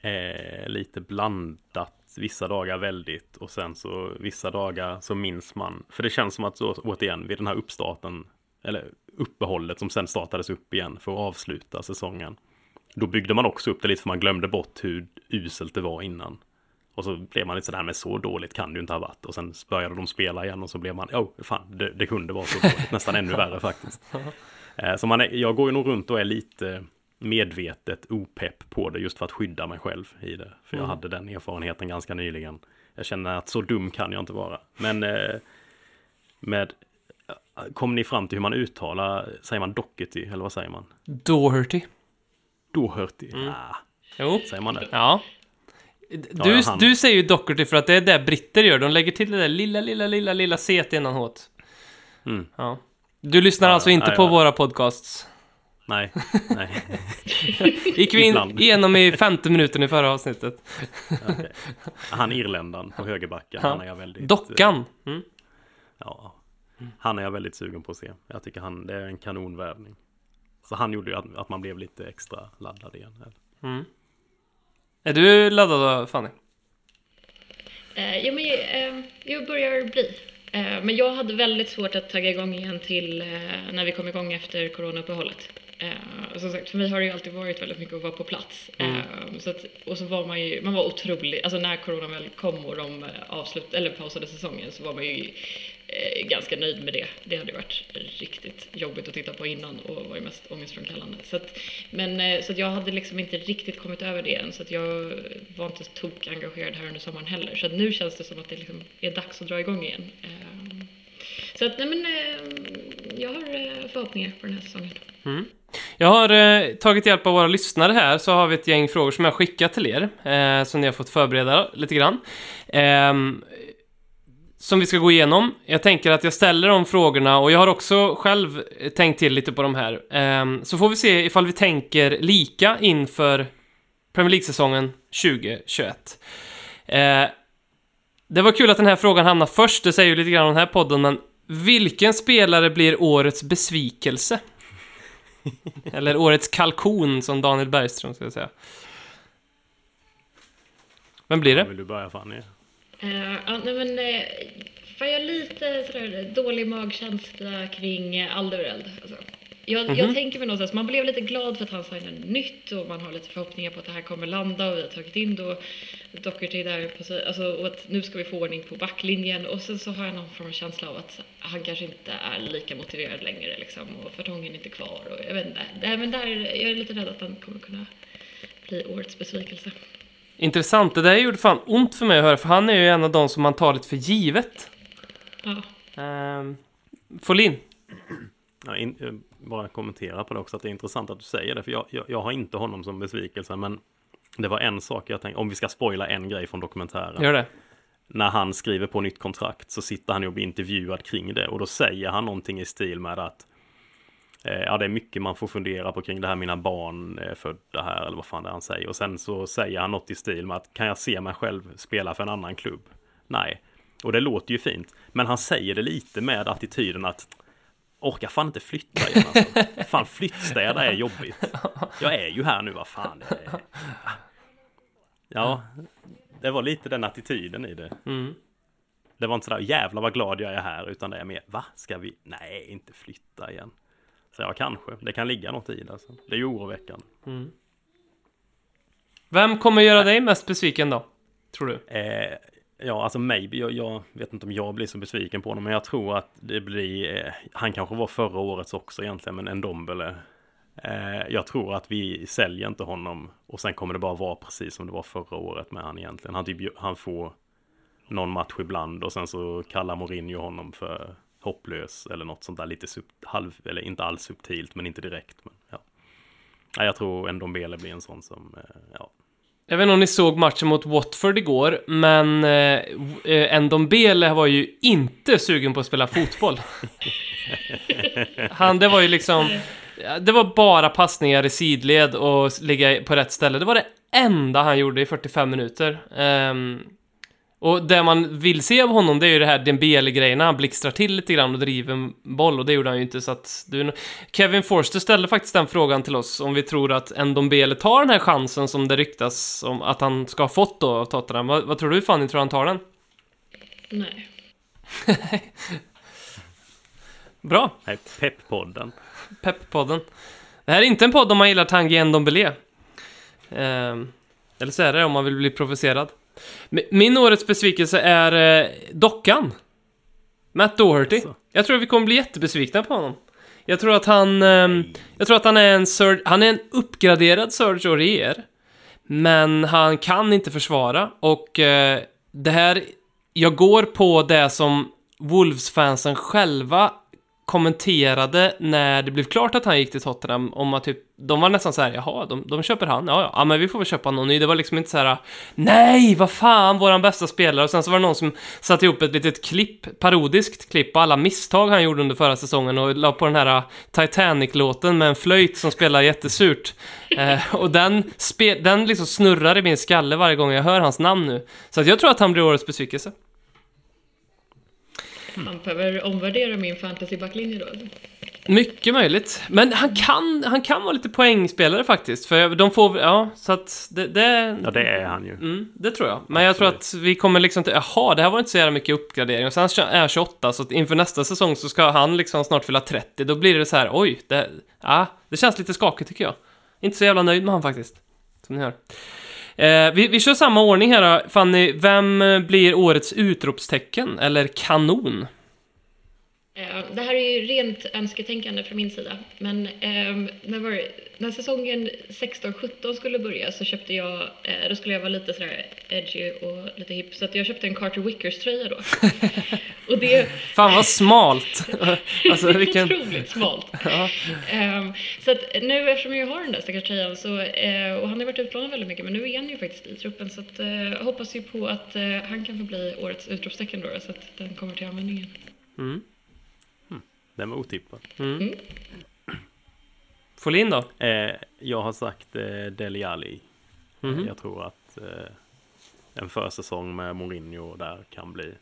Eh, lite blandat. Vissa dagar väldigt och sen så vissa dagar så minns man. För det känns som att så, återigen vid den här uppstarten eller uppehållet som sen startades upp igen för att avsluta säsongen. Då byggde man också upp det lite för man glömde bort hur uselt det var innan. Och så blev man lite sådär, men så dåligt kan det ju inte ha varit. Och sen började de spela igen och så blev man, oh, fan, det, det kunde vara så dåligt. Nästan ännu värre faktiskt. Eh, Så man är, jag går ju nog runt och är lite medvetet opepp på det just för att skydda mig själv i det. För jag hade den erfarenheten ganska nyligen. Jag känner att så dum kan jag inte vara. Men eh, med Kom ni fram till hur man uttalar, säger man Doherty eller vad säger man? Doherty. Doherty? Ah, Jo. säger man det? Ja. Du, ja, du säger ju Doherty för att det är det britter gör. De lägger till det där lilla, lilla, lilla, lilla c innan h Mm. Ja. Du lyssnar Ja, alltså inte nej, på ja. våra podcasts? Nej, nej. Gick vi in igenom i femte minuten i förra avsnittet. Okej. Han irländaren på högerbacken, Ja. han är jag väldigt... Dockan. Mm. Ja, han är jag väldigt sugen på att se. Jag tycker han, det är en kanonvärvning. Så han gjorde ju att, att man blev lite extra laddad igen. Är du laddad då, Fanny? Eh, jo, men eh, jag börjar bli. Eh, men jag hade väldigt svårt att tagga igång igen till när vi kom igång efter coronauppehållet. Eh, som sagt, för mig har det ju alltid varit väldigt mycket att vara på plats. Eh, så att, och så var man ju, man var otrolig, alltså när corona väl kom och de eh, avslut, eller pausade säsongen så var man ju eh, ganska nöjd med det. Det hade ju varit riktigt jobbigt att titta på innan och var ju mest ångestframkallande. Så att, men eh, så att jag hade liksom inte riktigt kommit över det än så att jag var inte så tok engagerad här under sommaren heller. Så att nu känns det som att det liksom är dags att dra igång igen. Eh, Så att nej men jag har förhoppningar på den här säsongen. Mm. Jag har eh, tagit hjälp av våra lyssnare här, så har vi ett gäng frågor som jag har skickat till er, eh, som ni har fått förbereda lite grann. Eh, som vi ska gå igenom. Jag tänker att jag ställer de frågorna och jag har också själv eh, tänkt till lite på de här. Ehm, så får vi se ifall vi tänker lika inför Premier League-säsongen 2021. Eh, det var kul att den här frågan hamnar först, det säger ju lite grann om den här podden, men vilken spelare blir årets besvikelse? Eller årets kalkon, som Daniel Bergström skulle säga. Vem blir det? Vill du börja Fanny? Uh, ja, nej men, uh, jag lite sådär dålig magkänsla kring uh, Alderweireld. Alltså. Jag, jag tänker mig någonstans, man blev lite glad för att han signade nytt och man har lite förhoppningar på att det här kommer landa och vi har tagit in då Doherty där på sig, alltså, och att nu ska vi få ordning på backlinjen och sen så har jag någon form av känsla av att han kanske inte är lika motiverad längre liksom och Fartongen är inte kvar och jag vet inte. Nej, men där, jag är lite rädd att han kommer kunna bli årets besvikelse. Intressant, det där gjorde fan ont för mig att höra, för han är ju en av de som man tar lite för givet. Ja. Um, Folin? Ja, in, eh, bara kommentera på det också, att det är intressant att du säger det, för jag, jag, jag har inte honom som besvikelse, men det var en sak jag tänkte, om vi ska spoila en grej från dokumentären. Gör det. När han skriver på nytt kontrakt så sitter han ju och blir intervjuad kring det och då säger han någonting i stil med att eh, Ja, det är mycket man får fundera på kring det här, mina barn är födda här eller vad fan det är han säger. Och sen så säger han något i stil med att kan jag se mig själv spela för en annan klubb? Nej. Och det låter ju fint. Men han säger det lite med attityden att orkar fan inte flytta igen alltså. Fan flyttstäda är jobbigt. Jag är ju här nu, vad fan. Är... Ja, det var lite den attityden i det. Mm. Det var inte sådär jävla vad glad jag är här utan det är mer va? Ska vi? Nej, inte flytta igen. Så ja, kanske. Det kan ligga något i det. Alltså. Det är ju oroväckande. Vem kommer göra dig mest besviken då? Tror du? Eh, ja, alltså maybe. Jag, jag vet inte om jag blir så besviken på honom, men jag tror att det blir... Eh, han kanske var förra årets också egentligen, men en Dombele. Eh, jag tror att vi säljer inte honom och sen kommer det bara vara precis som det var förra året med han egentligen. Han, typ, han får någon match ibland och sen så kallar Mourinho honom för hopplös eller något sånt där lite sub, halv, eller inte alls subtilt men inte direkt. Men, ja. Jag tror en Dombele blir en sån som, eh, ja. Jag vet inte om ni såg matchen mot Watford igår, men eh, eh, Ndombele var ju inte sugen på att spela fotboll. Han, det var ju liksom... Det var bara passningar i sidled och ligga på rätt ställe. Det var det enda han gjorde i 45 minuter. Ehm, och det man vill se av honom, det är ju det här Dembele-grejerna. Han blixtrar till lite grann och driver en boll och det gjorde han ju inte så att... Du, Kevin Forster ställde faktiskt den frågan till oss om vi tror att Ndombele tar den här chansen som det ryktas om att han ska ha fått då av Tottenham. Vad, vad tror du Fanny, tror han tar den? Nej. Bra, Nej, Pepp-podden. Pepp-podden. Det här är inte en podd om man gillar Tanguy Ndombele. Ehm, eller så är det om man vill bli provocerad. Mi- Min årets besvikelse är eh, dockan. Matt Doherty. Alltså. Jag tror vi kommer bli jättebesvikna på honom. Jag tror att han... ehm, jag tror att han är en Serge, Han är en uppgraderad Serge Aurier. Men han kan inte försvara och eh, det här... Jag går på det som Wolves-fansen själva kommenterade när det blev klart att han gick till Tottenham om att typ, de var nästan så här, jaha, de, de köper han, ja, ja, ja, men vi får väl köpa någon ny. Det var liksom inte så här, nej, vad fan, våran bästa spelare. Och sen så var det någon som satte ihop ett litet klipp, parodiskt klipp på alla misstag han gjorde under förra säsongen och la på den här äh, Titanic-låten med en flöjt som spelar jättesurt. Eh, och den, spe, den liksom snurrar i min skalle varje gång jag hör hans namn nu. Så att jag tror att han blir årets besvikelse. Man behöver omvärdera min fantasy-backlinje då. Mycket möjligt. Men han kan, han kan vara lite poängspelare faktiskt. För de får, ja, så att det... det Ja, det är han ju. Mm, det tror jag. Men jag tror att vi kommer liksom till, jaha, det här var inte så jävla mycket uppgradering. Och sen är han 28, så att inför nästa säsong så ska han liksom snart fylla 30. Då blir det så här, oj, det, ja, det känns lite skakigt tycker jag. Inte så jävla nöjd med han faktiskt. Som ni hör. Eh, vi, vi kör samma ordning här då. Fanny, vem blir årets utropstecken? Eller kanon? Eh, Det här är ju rent önsketänkande från min sida. Men ehm, när, var, när säsongen 16-17 skulle börja så köpte jag, eh, då skulle jag vara lite sådär edgy och lite hipp. Så jag köpte en Carter Wickers tröja då. och det Fan vad smalt! alltså vilken... otroligt smalt. Ja. Ehm, så att nu eftersom jag har den där stackars tröjan så, eh, och han har varit utlånad väldigt mycket men nu är han ju faktiskt i truppen så att, eh, jag hoppas ju på att eh, han kan få bli årets utropstecken då så att den kommer till användning. igen. Mm. Den var otippad. Mm. Folin då? Eh, jag har sagt eh, Deli Alli. Mhm. Jag tror att eh, en försäsong med Mourinho där kan bli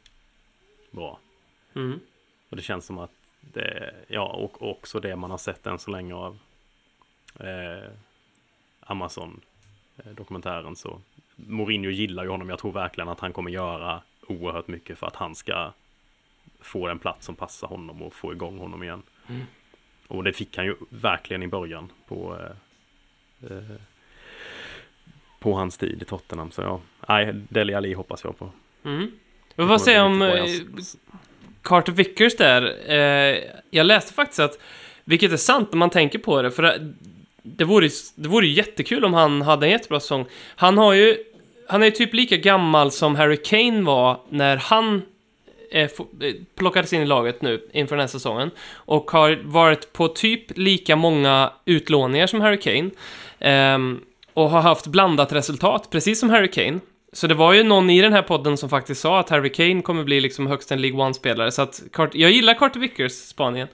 bra. Mm. Och det känns som att det, ja, och och också det man har sett än så länge av eh, Amazon eh, dokumentären så Mourinho gillar ju honom. Jag tror verkligen att han kommer göra oerhört mycket för att han ska få en plats som passar honom och få igång honom igen. Mm. Och det fick han ju verkligen i början på eh, eh, på hans tid i Tottenham. Så ja, nej, Deli Ali hoppas jag på. Mm. Vad säger om bra. eh, Carter Vickers där? Eh, jag läste faktiskt att, vilket är sant när man tänker på det, för det, det vore, det vore jättekul om han hade en jättebra säsong. Han har ju, han är ju typ lika gammal som Harry Kane var när han Eh, eh, plockades in i laget nu inför den här säsongen. Och har varit på typ lika många utlåningar som Harry Kane. Ehm, och har haft blandat resultat, precis som Harry Kane. Så det var ju någon i den här podden som faktiskt sa att Harry Kane kommer bli liksom högst en League One-spelare. Så att jag gillar Carter Vickers, Spanien.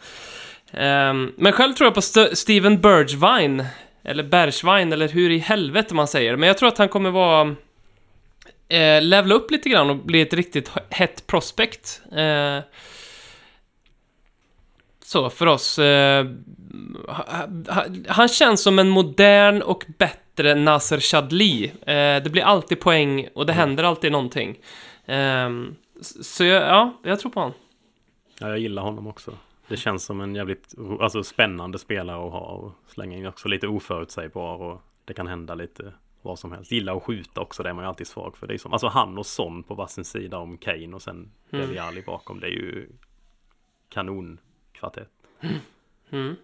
Ehm, men själv tror jag på St- Steven Bergwijn. Eller Bergwijn, eller hur i helvete man säger. Men jag tror att han kommer vara... Eh, levla upp lite grann och bli ett riktigt hett prospect. Eh, så, för oss. Eh, ha- ha- han känns som en modern och bättre Nasser Chadli. Eh, det blir alltid poäng och det händer alltid någonting. Ehm, så jag, ja, jag tror på honom. Ja, jag gillar honom också. Det känns som en jävligt alltså, spännande spelare att ha och slänga in också lite oförutsägbar och det kan hända lite vad som helst. Gillar att skjuta också, det är man ju alltid svag för. Det är som, alltså han och Son på varsin sida om Kane och sen Mm. Dele Alli bakom. Det är ju kanonkvartett. Mm.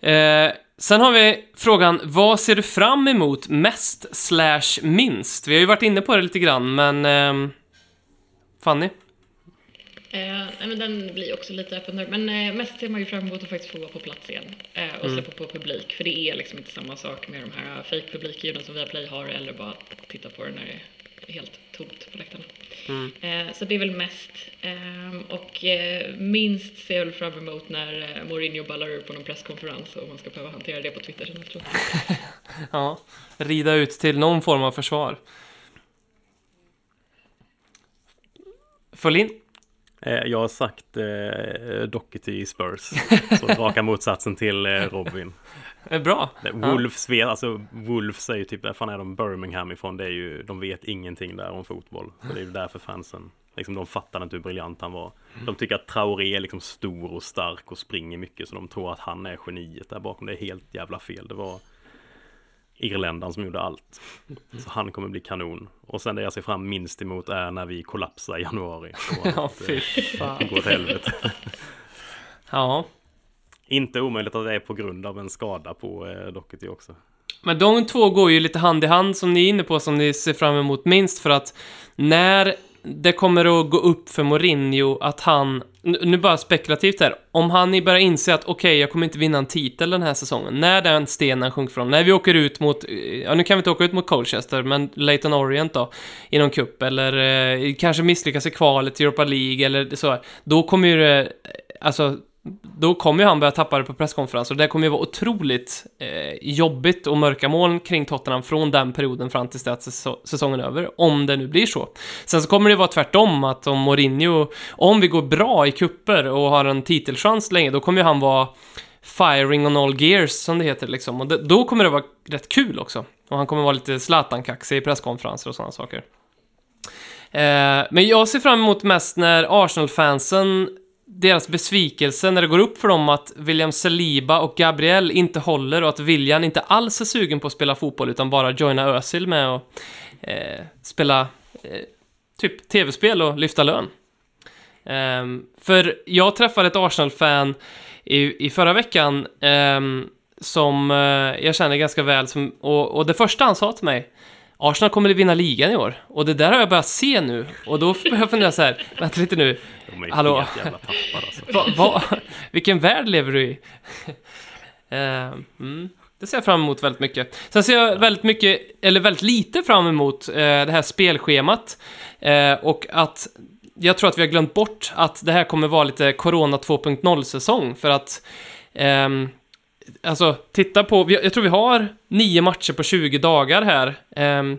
Eh, sen har vi frågan, vad ser du fram emot mest slash minst? Vi har ju varit inne på det lite grann, men... ehm, Fanny? Eh, men den blir också lite öppen där. Men eh, mest ser man ju fram emot att faktiskt få vara på plats igen eh, och släppa på publik. För det är liksom inte samma sak med de här fake publikljuden som Viaplay har eller bara titta på det när det är helt tomt på läktarna. Eh, så det är väl mest. Ehm, och eh, minst ser jag väl fram emot när eh, Mourinho ballar ur på någon presskonferens och man ska behöva hantera det på Twitter sen efteråt. Ja, rida ut till någon form av försvar. Följ in. Eh, Jag har sagt eh, Doherty i Spurs. Så raka motsatsen till eh, Robin. Eh, Bra. Wolves vet, alltså Wolves är ju typ, där fan är de Birmingham ifrån? Det är ju, de vet ingenting där om fotboll. Så det är ju därför fansen, liksom de fattar inte hur briljant han var. De tycker att Traoré är liksom stor och stark och springer mycket så de tror att han är geniet där bakom. Det är helt jävla fel. Det var irländaren som gjorde allt. Så han kommer bli kanon. Och sen det jag ser fram minst emot är när vi kollapsar i januari. Ja, fy fan. det går åt helvete. Ja. Inte omöjligt att det är på grund av en skada på eh, Doherty också. Men de två går ju lite hand i hand som ni är inne på, som ni ser fram emot minst för att när det kommer att gå upp för Mourinho att han, nu bara spekulativt här, om han börjar inse att okej, jag kommer inte vinna en titel den här säsongen, när den stenen sjunker från, när vi åker ut mot, eh, ja nu kan vi inte åka ut mot Colchester, men Leighton Orient då, i någon cup, eller eh, kanske misslyckas i kvalet till Europa League eller så, då kommer ju det, alltså då kommer ju han börja tappa det på presskonferenser och det kommer ju vara otroligt eh, jobbigt och mörka moln kring Tottenham från den perioden fram tills det att säsongen är över, om det nu blir så. Sen så kommer det vara tvärtom, att om Mourinho, om vi går bra i kupper och har en titelchans länge, då kommer ju han vara firing on all gears, som det heter liksom. Och det, då kommer det vara rätt kul också. Och han kommer vara lite Zlatan-kaxig i presskonferenser och sådana saker. Eh, men jag ser fram emot mest när Arsenal-fansen, deras besvikelse när det går upp för dem att William Saliba och Gabriel inte håller och att William inte alls är sugen på att spela fotboll utan bara joina Özil med och eh, spela eh, typ tv-spel och lyfta lön. Um, för jag träffade ett Arsenal-fan i, i förra veckan um, som uh, jag känner ganska väl som, och, och det första han sa till mig Arsenal kommer att vinna ligan i år. Och det där har jag börjat se nu. Och då börjar jag fundera så här, vänta lite nu. De är Hallå? helt jävla tappade alltså. Va, va, vilken värld lever du i? Eh, mm, det ser jag fram emot väldigt mycket. Sen ser jag väldigt mycket, eller väldigt lite fram emot eh, det här spelschemat. Eh, och att jag tror att vi har glömt bort att det här kommer vara lite Corona 2.0-säsong. För att ehm, Alltså, titta på, jag tror vi har nio matcher på 20 dagar här. ehm,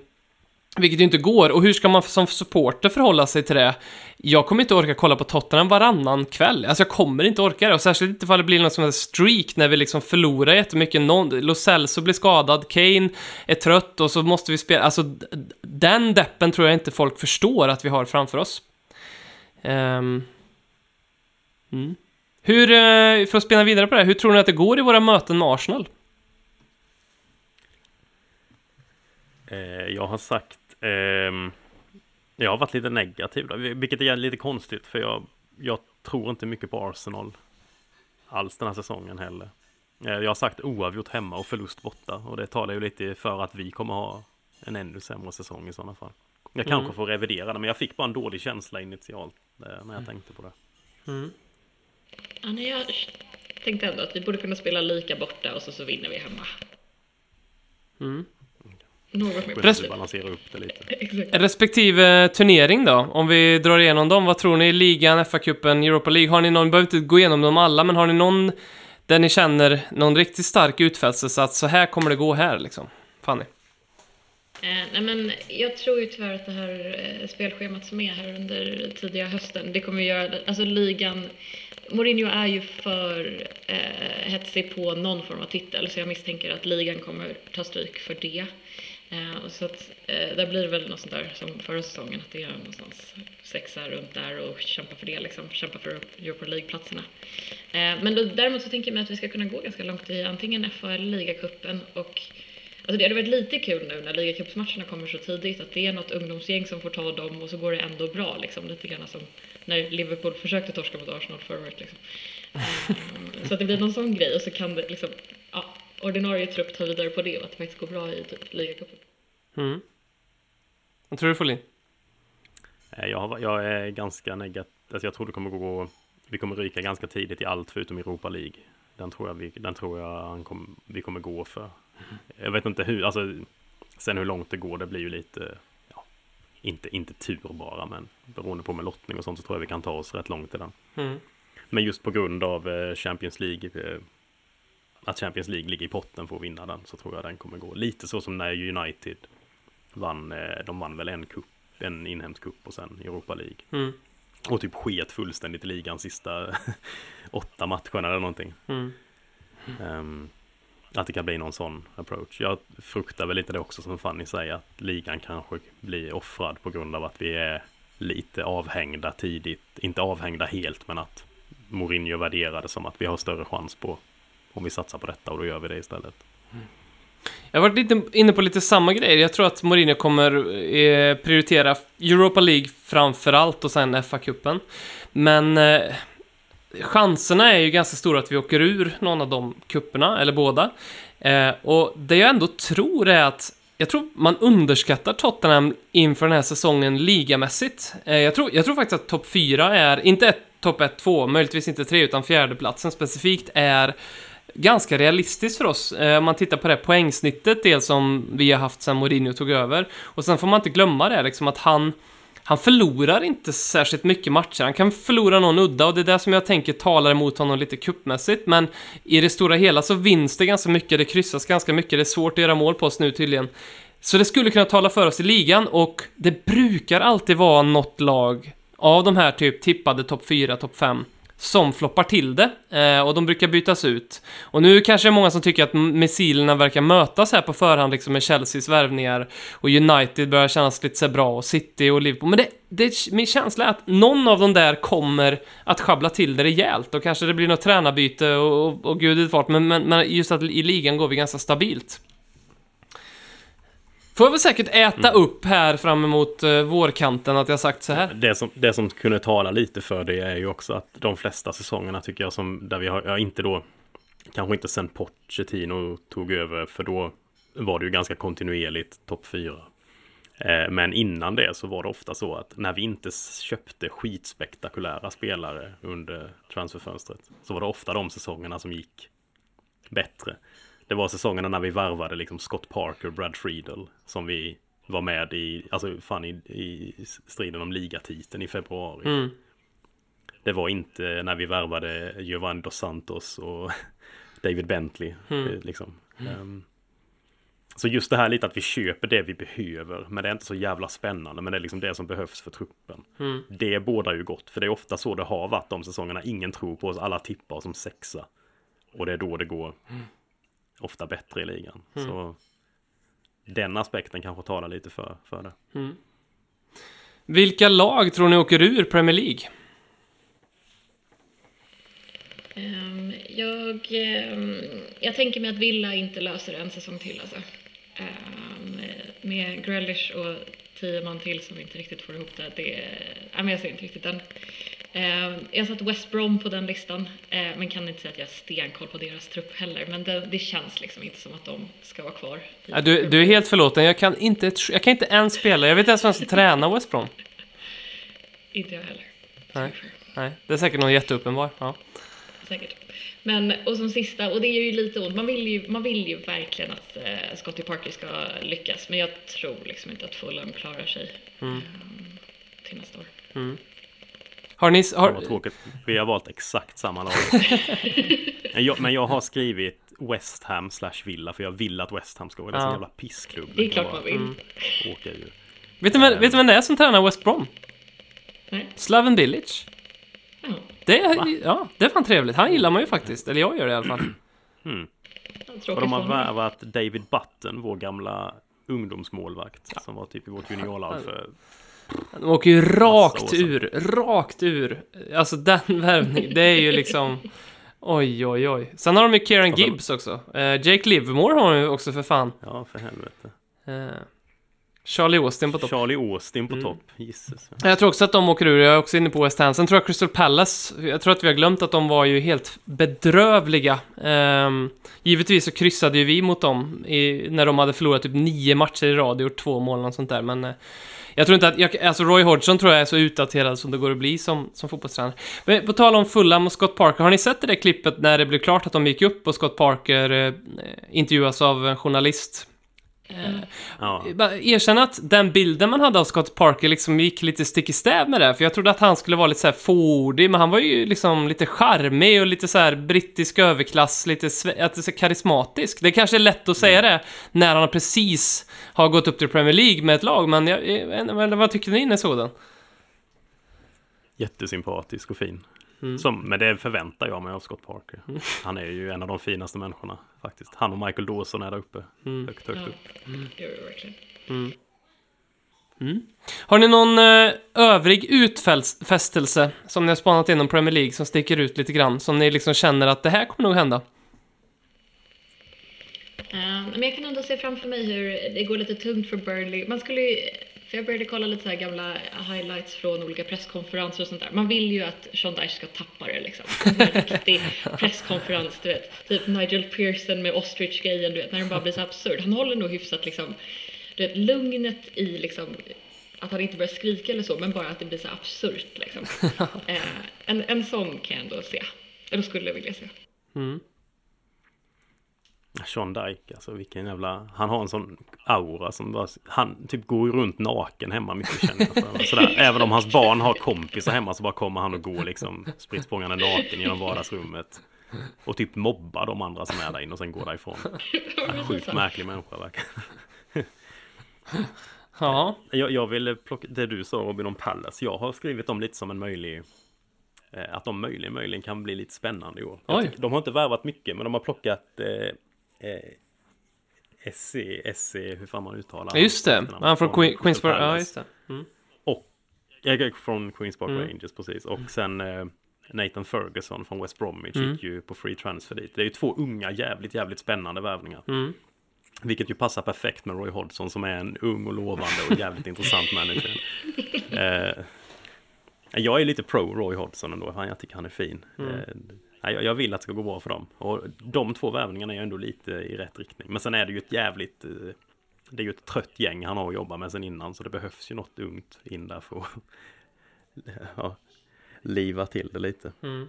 vilket ju inte går. Och hur ska man som supporter förhålla sig till det? Jag kommer inte orka kolla på Tottenham varannan kväll. Alltså jag kommer inte orka det. Och särskilt inte ifall det blir någon sån här streak när vi liksom förlorar jättemycket. Någon, Lo Celso blir skadad, Kane är trött och så måste vi spela. Alltså den deppen tror jag inte folk förstår att vi har framför oss. Um. Mm. Hur, eh, för att spinna vidare på det här, hur tror ni att det går i våra möten med Arsenal? Eh, jag har sagt ehm, Jag har varit lite negativ då, vilket är lite konstigt för jag, jag tror inte mycket på Arsenal alls den här säsongen heller. Eh, jag har sagt oavgjort hemma och förlust borta och det talar ju lite för att vi kommer ha en ännu sämre säsong i sådana fall. Jag kanske Mm. får revidera det, men jag fick bara en dålig känsla initialt eh, när jag tänkte på det. Ja, nej, jag tänkte ändå att vi borde kunna spela lika borta och så, så vinner vi hemma. Mm. Något mer Res- balansera upp det lite. Exakt. Respektive turnering då, om vi drar igenom dem, vad tror ni? Ligan, FA-cupen, Europa League, har ni någon, behöver inte gå igenom dem alla, men har ni någon där ni känner någon riktigt stark utfästelse att så här kommer det gå här liksom? Fanny? Eh, nej men jag tror ju tyvärr att det här eh, spelschemat som är här under tidiga hösten, det kommer ju göra, alltså ligan, Mourinho är ju för eh, hetsig på någon form av titel så jag misstänker att ligan kommer ta stryk för det. Eh, och så att eh, där blir det väl något sånt där som förra säsongen, att det är någonstans sexa runt där och kämpa för det liksom, kämpa för Europa League-platserna. Eh, men då, däremot så tänker jag mig att vi ska kunna gå ganska långt i antingen FA eller ligacupen och Alltså det hade varit lite kul nu när ligacupsmatcherna kommer så tidigt att det är något ungdomsgäng som får ta dem och så går det ändå bra liksom. Lite grann som när Liverpool försökte torska mot Arsenal förra året liksom. Ehm, så att det blir någon sån grej och så kan det liksom, ja, ordinarie trupp ta vidare på det och att det faktiskt går bra i typ ligacupen. Mm. Vad tror du Folin? Eh, Jag, jag är ganska negat, alltså jag tror det kommer gå, vi kommer ryka ganska tidigt i allt förutom Europa League. Den tror jag vi, den tror jag kom, vi kommer gå för. Jag vet inte hur, alltså sen hur långt det går, det blir ju lite, inte, inte tur bara, men beroende på med lottning och sånt så tror jag vi kan ta oss rätt långt i den. Mm. Men just på grund av eh, Champions League, eh, att Champions League ligger i potten för att vinna den, så tror jag den kommer gå. Lite så som när United vann, eh, de vann väl en cup, en inhemsk cup och sen Europa League. Mm. Och typ sket fullständigt i ligan sista åtta matcherna eller någonting. Mm. Ehm, att det kan bli någon sån approach. Jag fruktar väl lite det också som Fanny säger, att ligan kanske blir offrad på grund av att vi är lite avhängda tidigt. Inte avhängda helt, men att Mourinho värderade som att vi har större chans på om vi satsar på detta och då gör vi det istället. Jag har varit lite inne på lite samma grejer. Jag tror att Mourinho kommer eh, prioritera Europa League framför allt och sen FA-cupen. Men eh, chanserna är ju ganska stora att vi åker ur någon av de kupperna eller båda. Eh, och det jag ändå tror är att jag tror man underskattar Tottenham inför den här säsongen ligamässigt. Eh, jag, tror, jag tror faktiskt att topp 4 är, inte ett topp 1, 2, möjligtvis inte 3, utan fjärdeplatsen specifikt är ganska realistiskt för oss. Eh, Om man tittar på det poängsnittet, det som vi har haft sedan Mourinho tog över. Och sen får man inte glömma det, liksom att han, han förlorar inte särskilt mycket matcher. Han kan förlora någon udda och det är det som jag tänker talar emot honom lite kuppmässigt. Men i det stora hela så vinns det ganska mycket, det kryssas ganska mycket, det är svårt att göra mål på oss nu tydligen. Så det skulle kunna tala för oss i ligan och det brukar alltid vara något lag av de här typ tippade topp 4, topp 5 som floppar till det eh, och de brukar bytas ut. Och nu kanske det är många som tycker att missilerna verkar mötas här på förhand liksom med Chelseas värvningar och United börjar kännas lite så bra och City och Liverpool. Men det, det, min känsla är att någon av de där kommer att schabbla till det rejält och kanske det blir något tränarbyte och, och, och gud vet vart, men, men, men just att i ligan går vi ganska stabilt. Får jag väl säkert äta upp här fram emot uh, vårkanten att jag sagt så här. Det som, det som kunde tala lite för det är ju också att de flesta säsongerna tycker jag som där vi har, ja inte då, kanske inte sen Pochettino tog över för då var det ju ganska kontinuerligt topp 4. Eh, men innan det så var det ofta så att när vi inte köpte skitspektakulära spelare under transferfönstret så var det ofta de säsongerna som gick bättre. Det var säsongerna när vi varvade liksom Scott Parker, Brad Friedel som vi var med i, alltså fan i, i striden om ligatiteln i februari. Mm. Det var inte när vi värvade Giovanni dos Santos och David Bentley. Mm. eh, Liksom. Ehm, så just det här lite att vi köper det vi behöver, men det är inte så jävla spännande, men det är liksom det som behövs för truppen. Mm. Det bådar ju gott, för det är ofta så det har varit de säsongerna. Ingen tror på oss, alla tippar som sexa. Och det är då det går ofta bättre i ligan. Så den aspekten kanske talar lite för, för det. Vilka lag tror ni åker ur Premier League? Ehm, jag, ehm, jag tänker mig att Villa inte löser en säsong till alltså. Ehm, med Grealish och tio man till som inte riktigt får ihop det. det men jag ser inte riktigt den. Ehm, jag satt West Brom på den listan, eh, men kan inte säga att jag har stenkoll på deras trupp heller. Men det, det känns liksom inte som att de ska vara kvar. Ja, du, du är helt förlåten, jag kan, inte, jag kan inte ens spela. Jag vet inte ens vem som tränar West Brom. Inte jag heller. Nej. Nej, det är säkert någon jätteuppenbar. Ja. Säkert. Men, och som sista, och det är ju lite ont, man vill ju, man vill ju verkligen att eh, Scotty Parker ska lyckas, men jag tror liksom inte att Fulham klarar sig Mm. eh, till nästa år. Har ni... Det var Har, tråkigt. Vi har valt exakt samma lag. men, jag, men jag har skrivit West Ham slash Villa, för jag vill att West Ham ska en Ja. sån jävla pissklubb. Det är klart man vill. Åka ur. vet, du, vem- vet du vem det är som tränar West Brom? Nej. Slaven Bilic. Ja, Det ja, det är fan trevligt. Han gillar man ju faktiskt. Eller jag gör det i alla fall. tråkigt Och de har värvat David Button, vår gamla ungdomsmålvakt, som var typ i vårt juniorlag för... De åker ju rakt ur. Rakt ur. Alltså den värvningen, det är ju liksom... Oj, oj, oj. Sen har de ju Kieran Gibbs också. Eh, Jake Livermore har de ju också för fan. Ja, för helvete. Charlie Austin på topp. Charlie Austin Mm. på topp. Gisses. Jag tror också att de åker ur, jag är också inne på West Ham. Sen tror jag Crystal Palace, jag tror att vi har glömt att de var ju helt bedrövliga. Ehm, givetvis så kryssade ju vi mot dem i, när de hade förlorat typ nio matcher i rad och gjort två mål och sånt där, men eh, jag tror inte att, jag, alltså Roy Hodgson tror jag är så utdaterad som det går att bli som, som fotbollstränare. Men på tal om Fulham och Scott Parker, har ni sett det där klippet när det blev klart att de gick upp och Scott Parker eh, intervjuas av en journalist? Ja. Bara erkänna att den bilden man hade av Scott Parker liksom gick lite stick i stäv med det, för jag trodde att han skulle vara lite så här fordig, men han var ju liksom lite charmig och lite så här brittisk överklass, lite att det är karismatisk. Det kanske är lätt att säga det när han precis har gått upp till Premier League med ett lag, men jag, vad- tycker ni när såg den? Jättesympatisk och fin. Mm. Som, men det förväntar jag mig av Scott Parker. Han är ju en av de finaste människorna faktiskt. Han och Michael Dawson är där uppe. Mm. Högt, högt upp. gör det verkligen. Har ni någon eh, övrig utfästelse som ni har spanat inom Premier League som sticker ut lite grann, som ni liksom känner att det här kommer nog hända? Eh, men jag kan ändå se framför mig hur det går lite tungt för Burnley. Man skulle ju, för jag började kolla lite så gamla highlights från olika presskonferenser och sånt där. Man vill ju att Sean Dyche ska tappa det liksom. En riktig presskonferens, du vet. Typ Nigel Pearson med ostrich-grejen, du vet, när den bara blir så absurd. Han håller nog hyfsat liksom, du vet, lugnet i liksom att han inte börjar skrika eller så, men bara att det blir så absurt liksom. Eh, en, en sån kan jag ändå se. Eller skulle jag vilja se. Sean Dyke, alltså vilken jävla... Han har en sån aura som bara... Han typ går runt naken hemma mycket känner jag för. Även om hans barn har kompisar hemma så bara kommer han och går liksom spritt naken genom vardagsrummet. Och typ mobbar de andra som är där inne och sen går därifrån. Ja, Sjukt märklig människa verkligen. Ja, Jag, jag vill plocka det du sa Robin om Palace. Jag har skrivit dem lite som en möjlig eh, att de möjligen, möjligen kan bli lite spännande i år. Tycker- De har inte värvat mycket men de har plockat eh, eh, SC, SC, hur fan man uttalar Ja, just det. Han från Queen, Queens Park, ja just det. Mm. Och, jag gick från Queens Park Mm. Rangers precis. Och sen eh, Nathan Ferguson från West Bromwich Mm. gick ju på free transfer dit. Det är ju två unga, jävligt, jävligt spännande värvningar. Mm. Vilket ju passar perfekt med Roy Hodgson som är en ung och lovande och jävligt intressant manager. Eh, jag är lite pro Roy Hodgson ändå, jag tycker han är fin. Mm. Eh, jag, jag vill att det ska gå bra för dem. Och de två värvningarna är ändå lite i rätt riktning. Men sen är det ju ett jävligt... Eh, det är ju ett trött gäng han har att jobba med sen innan, så det behövs ju något ungt in där för att ja, liva till det lite. Mm.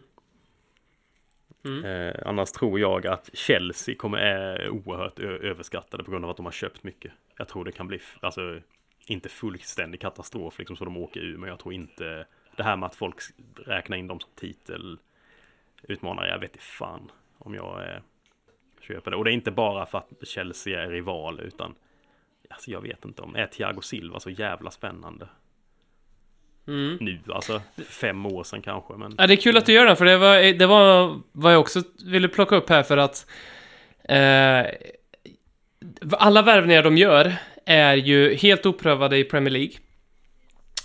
Eh, annars tror jag att Chelsea kommer är oerhört överskattade på grund av att de har köpt mycket. Jag tror det kan bli, alltså inte fullständig katastrof liksom så de åker ur, men jag tror inte det här med att folk räknar in dem som titelutmanare, jag vet inte fan om jag eh, köper det. Och det är inte bara för att Chelsea är rival, utan alltså jag vet inte om, är Thiago Silva så jävla spännande? Mm. Nu alltså, fem år sedan kanske, men Ja, det är kul att du gör det, för det var, det var vad jag också ville plocka upp här för att eh, alla värvningar de gör är ju helt oprövade i Premier League.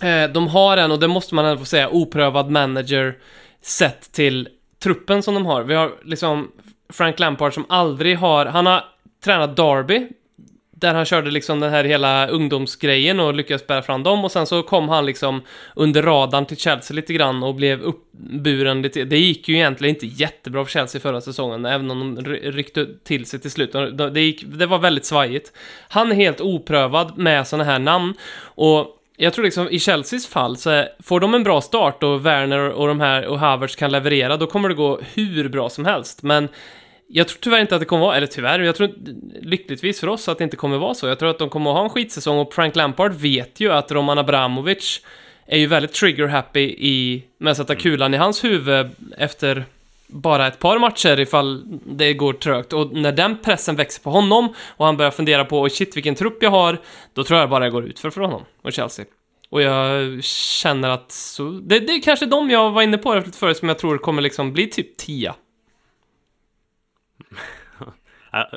Eh, de har en, och det måste man ändå få säga, oprövad manager sett till truppen som de har. Vi har liksom Frank Lampard som aldrig har, han har tränat Derby, där han körde liksom den här hela ungdomsgrejen och lyckades bära fram dem och sen så kom han liksom under radarn till Chelsea lite grann och blev uppburen lite. Det gick ju egentligen inte jättebra för Chelsea förra säsongen, även om de ryckte till sig till slut. Det, gick, det var väldigt svajigt. Han är helt oprövad med sådana här namn och jag tror liksom i Chelseas fall så är, får de en bra start och Werner och de här och Havertz kan leverera, då kommer det gå hur bra som helst. Men jag tror tyvärr inte att det kommer vara, eller tyvärr, jag tror lyckligtvis för oss att det inte kommer vara så. Jag tror att de kommer att ha en skitsäsong och Frank Lampard vet ju att Roman Abramovic är ju väldigt trigger-happy i, med att sätta kulan i hans huvud efter bara ett par matcher ifall det går trögt. Och när den pressen växer på honom och han börjar fundera på oh shit vilken trupp jag har, då tror jag bara det går ut för honom och Chelsea. Och jag känner att så, det, det är kanske de jag var inne på lite förut som jag tror kommer liksom bli typ 10.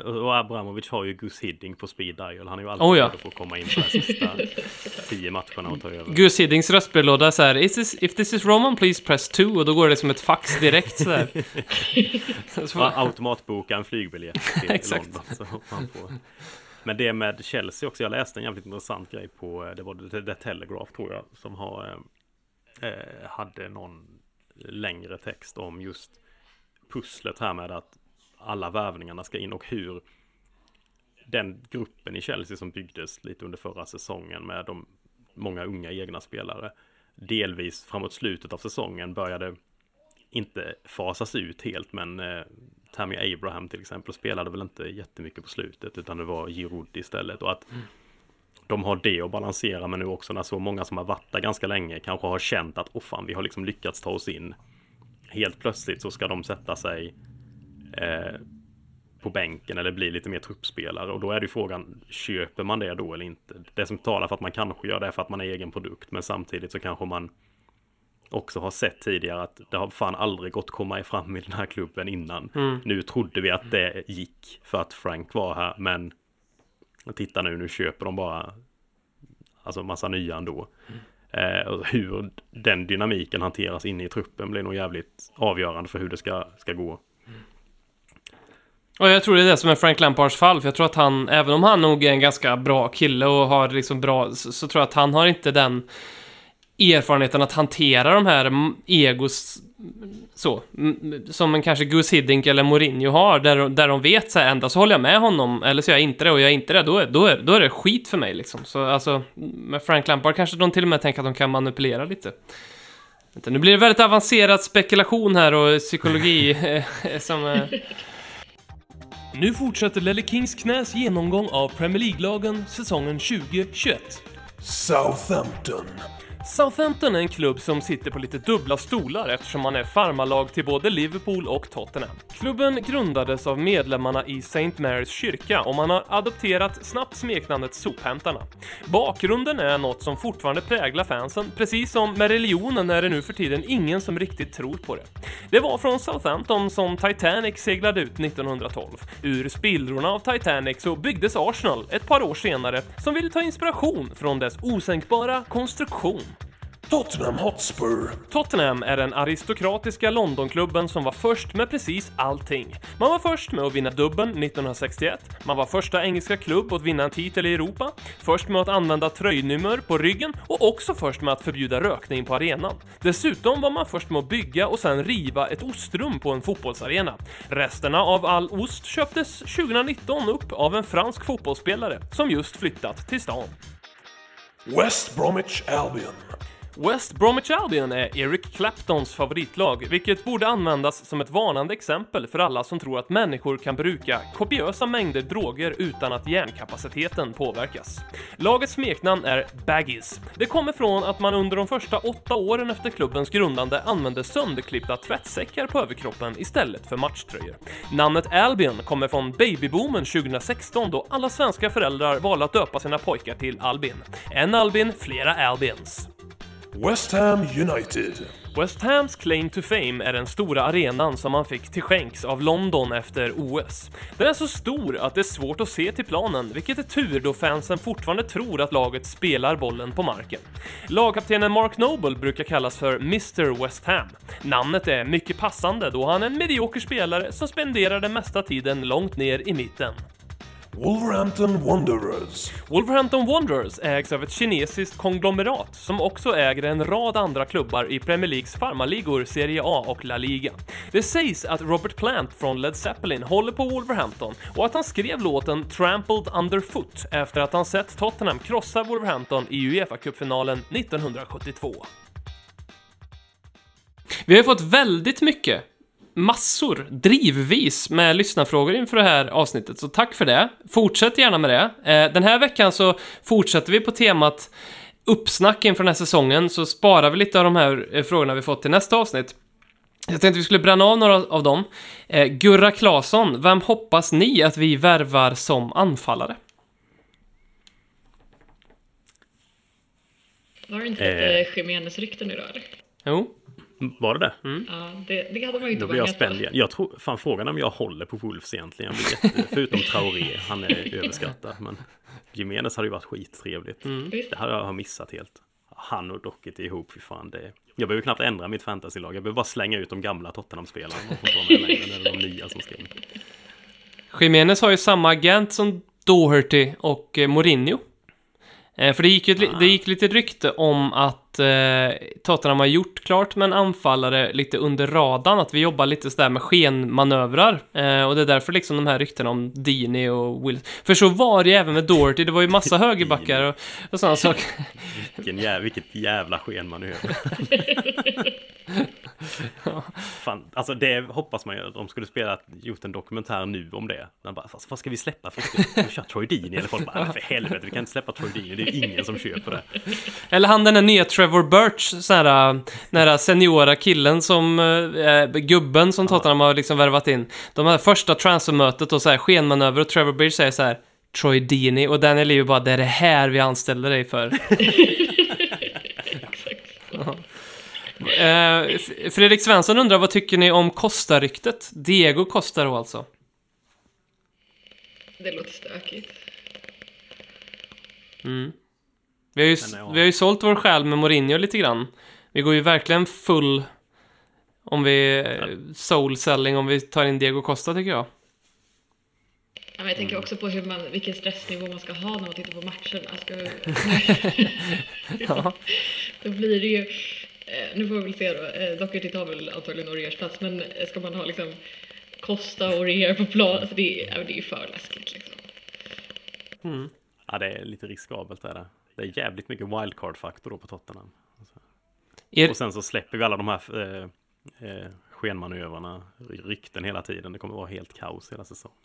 Och Abramovic har ju Gus Hiddink på speed dial. Han är ju alltid Oh ja. för att komma in på de sista tio matcherna och ta över. Gus Hiddings röstbrevlåda så här, is this, if this is Roman please press 2 och då går det som ett fax direkt så, Ja, automatboka en flygbiljett till Exakt. London. Så får. Men det med Chelsea också, jag läste en jävligt intressant grej på, det var The, The Telegraph tror jag, som har, eh, eh, hade någon längre text om just pusslet här med att alla värvningarna ska in och hur den gruppen i Chelsea som byggdes lite under förra säsongen med de många unga egna spelare delvis framåt slutet av säsongen började inte fasas ut helt men eh, Tammy Abraham till exempel spelade väl inte jättemycket på slutet utan det var Giroud istället och att mm. de har det att balansera men nu också när så många som har varit där ganska länge kanske har känt att åh fan vi har liksom lyckats ta oss in. Helt plötsligt så ska de sätta sig eh, på bänken eller bli lite mer truppspelare och då är det ju frågan köper man det då eller inte? Det som talar för att man kanske gör det är för att man är egen produkt men samtidigt så kanske man också har sett tidigare att det har fan aldrig gått komma fram i den här klubben innan. Mm. Nu trodde vi att det gick för att Frank var här, men titta nu, nu köper de bara alltså massa nya ändå. Mm. Eh, hur den dynamiken hanteras inne i truppen blir nog jävligt avgörande för hur det ska, ska gå. Och jag tror det är det som är Frank Lampards fall, för jag tror att han, även om han nog är en ganska bra kille och har liksom bra, så, så tror jag att han har inte den erfarenheten att hantera de här egos så, som en kanske Gus Hiddink eller Mourinho har, där, där de vet så här, ända så håller jag med honom, eller så gör jag inte det, och jag är inte det, då är, då är, då är det skit för mig liksom. Så alltså, med Frank Lampard kanske de till och med tänker att de kan manipulera lite. Nu blir det väldigt avancerad spekulation här och psykologi eh, som... Eh, nu fortsätter Lelle Kings knäs genomgång av Premier League-lagen säsongen 2021. Southampton. Southampton är en klubb som sitter på lite dubbla stolar eftersom man är farmarlag till både Liverpool och Tottenham. Klubben grundades av medlemmarna i St. Marys kyrka och man har adopterat snabbt smeknamnet Sophämtarna. Bakgrunden är något som fortfarande präglar fansen, precis som med religionen är det nu för tiden ingen som riktigt tror på det. Det var från Southampton som Titanic seglade ut 1912. Ur spillrorna av Titanic så byggdes Arsenal ett par år senare som ville ta inspiration från dess osänkbara konstruktion. Tottenham Hotspur. Tottenham är den aristokratiska Londonklubben som var först med precis allting. Man var först med att vinna dubbeln 1961, man var första engelska klubb att vinna en titel i Europa, först med att använda tröjnummer på ryggen och också först med att förbjuda rökning på arenan. Dessutom var man först med att bygga och sen riva ett ostrum på en fotbollsarena. Resterna av all ost köptes 2019 upp av en fransk fotbollsspelare som just flyttat till stan. West Bromwich Albion. West Bromwich Albion är Eric Claptons favoritlag, vilket borde användas som ett varnande exempel för alla som tror att människor kan bruka kopiösa mängder droger utan att hjärnkapaciteten påverkas. Lagets smeknamn är Baggies. Det kommer från att man under de första åtta åren efter klubbens grundande använde sönderklippta tvättsäckar på överkroppen istället för matchtröjor. Namnet Albion kommer från babyboomen 2016 då alla svenska föräldrar valde att döpa sina pojkar till Albin. En Albin, flera Albins. West Ham United. West Hams claim to fame är den stora arenan som man fick till skänks av London efter OS. Den är så stor att det är svårt att se till planen, vilket är tur då fansen fortfarande tror att laget spelar bollen på marken. Lagkaptenen Mark Noble brukar kallas för Mr West Ham. Namnet är mycket passande då han är en medioker spelare som spenderar den mesta tiden långt ner i mitten. Wolverhampton Wanderers. Wolverhampton Wanderers ägs av ett kinesiskt konglomerat som också äger en rad andra klubbar i Premier Leagues farmarligor Serie A och La Liga. Det sägs att Robert Plant från Led Zeppelin håller på Wolverhampton och att han skrev låten Trampled Underfoot efter att han sett Tottenham krossa Wolverhampton i Uefa-cupfinalen 1972. Vi har fått väldigt mycket massor, drivvis, med lyssnarfrågor inför det här avsnittet, så tack för det. Fortsätt gärna med det. Eh, den här veckan så fortsätter vi på temat uppsnack inför den här säsongen, så sparar vi lite av de här eh, frågorna vi fått till nästa avsnitt. Jag tänkte vi skulle bränna av några av dem. Eh, Gurra Claesson, vem hoppas ni att vi värvar som anfallare? Var det inte lite eh. Jiménez-rykten idag eller? Jo. Var det det? Mm. Ja, det, det hade man ju inte Då blir jag spänd igen. Jag tror, fan frågan om jag håller på Wolves egentligen. Jätte, förutom Traoré, han är överskattad. Men Jimenez hade ju varit skittrevligt. Mm. Det hade jag missat helt. Han och Docket ihop, fy fan det Jag behöver knappt ändra mitt fantasylag. Jag behöver bara slänga ut de gamla Tottenham-spelarna. Eller de nya som ska in. Jimenez har ju samma agent som Doherty och eh, Mourinho. Eh, för det gick ju li- Ah. det gick lite rykte om att eh, Tottenham har gjort klart med en anfallare lite under radarn, att vi jobbar lite sådär med skenmanövrar. Eh, och det är därför liksom de här ryktena om Dini och Will. För så var det ju även med Doherty, det var ju massa högerbackar och, och sådana saker. Vilken jä vilket jävla skenmanöver. Fan, alltså det hoppas man ju att de skulle spela, gjort en dokumentär nu om det. Man bara, vad ska vi släppa för Vi kör Troy Deeney eller folk bara, "Nej, för helvete, vi kan inte släppa Troy Deeney, det är ju ingen som köper det. Eller han den där nya Trevor Birch, så här, den här seniora killen som, äh, gubben som Tottenham har liksom värvat in. De här första transfermötet och så här skenmanöver och Trevor Birch säger så här Troy Deeney och Daniel Levy bara det är det här vi anställer dig för. Eh, Fredrik Svensson undrar vad tycker ni om Costa-ryktet? Diego Costa då alltså. Det låter stökigt. Vi har, ju, vi har ju sålt vår själ med Mourinho lite grann. Vi går ju verkligen full om vi soul selling om vi tar in Diego Costa tycker jag. Ja, men jag tänker också på hur man, vilken stressnivå man ska ha när man tittar på matchen. Alltså, Ja. då blir det ju, nu får vi väl se då, eh, Doherty tar väl antagligen Oriers plats, men eh, ska man ha liksom Costa och Orier på plan, alltså det, är- det är ju för läskigt liksom. Ja, det är lite riskabelt det där. Det är jävligt mycket wildcard-faktor då på Tottenham. Er, Och sen så släpper vi alla de här eh, eh, skenmanövrarna, rykten hela tiden. Det kommer vara helt kaos hela säsongen.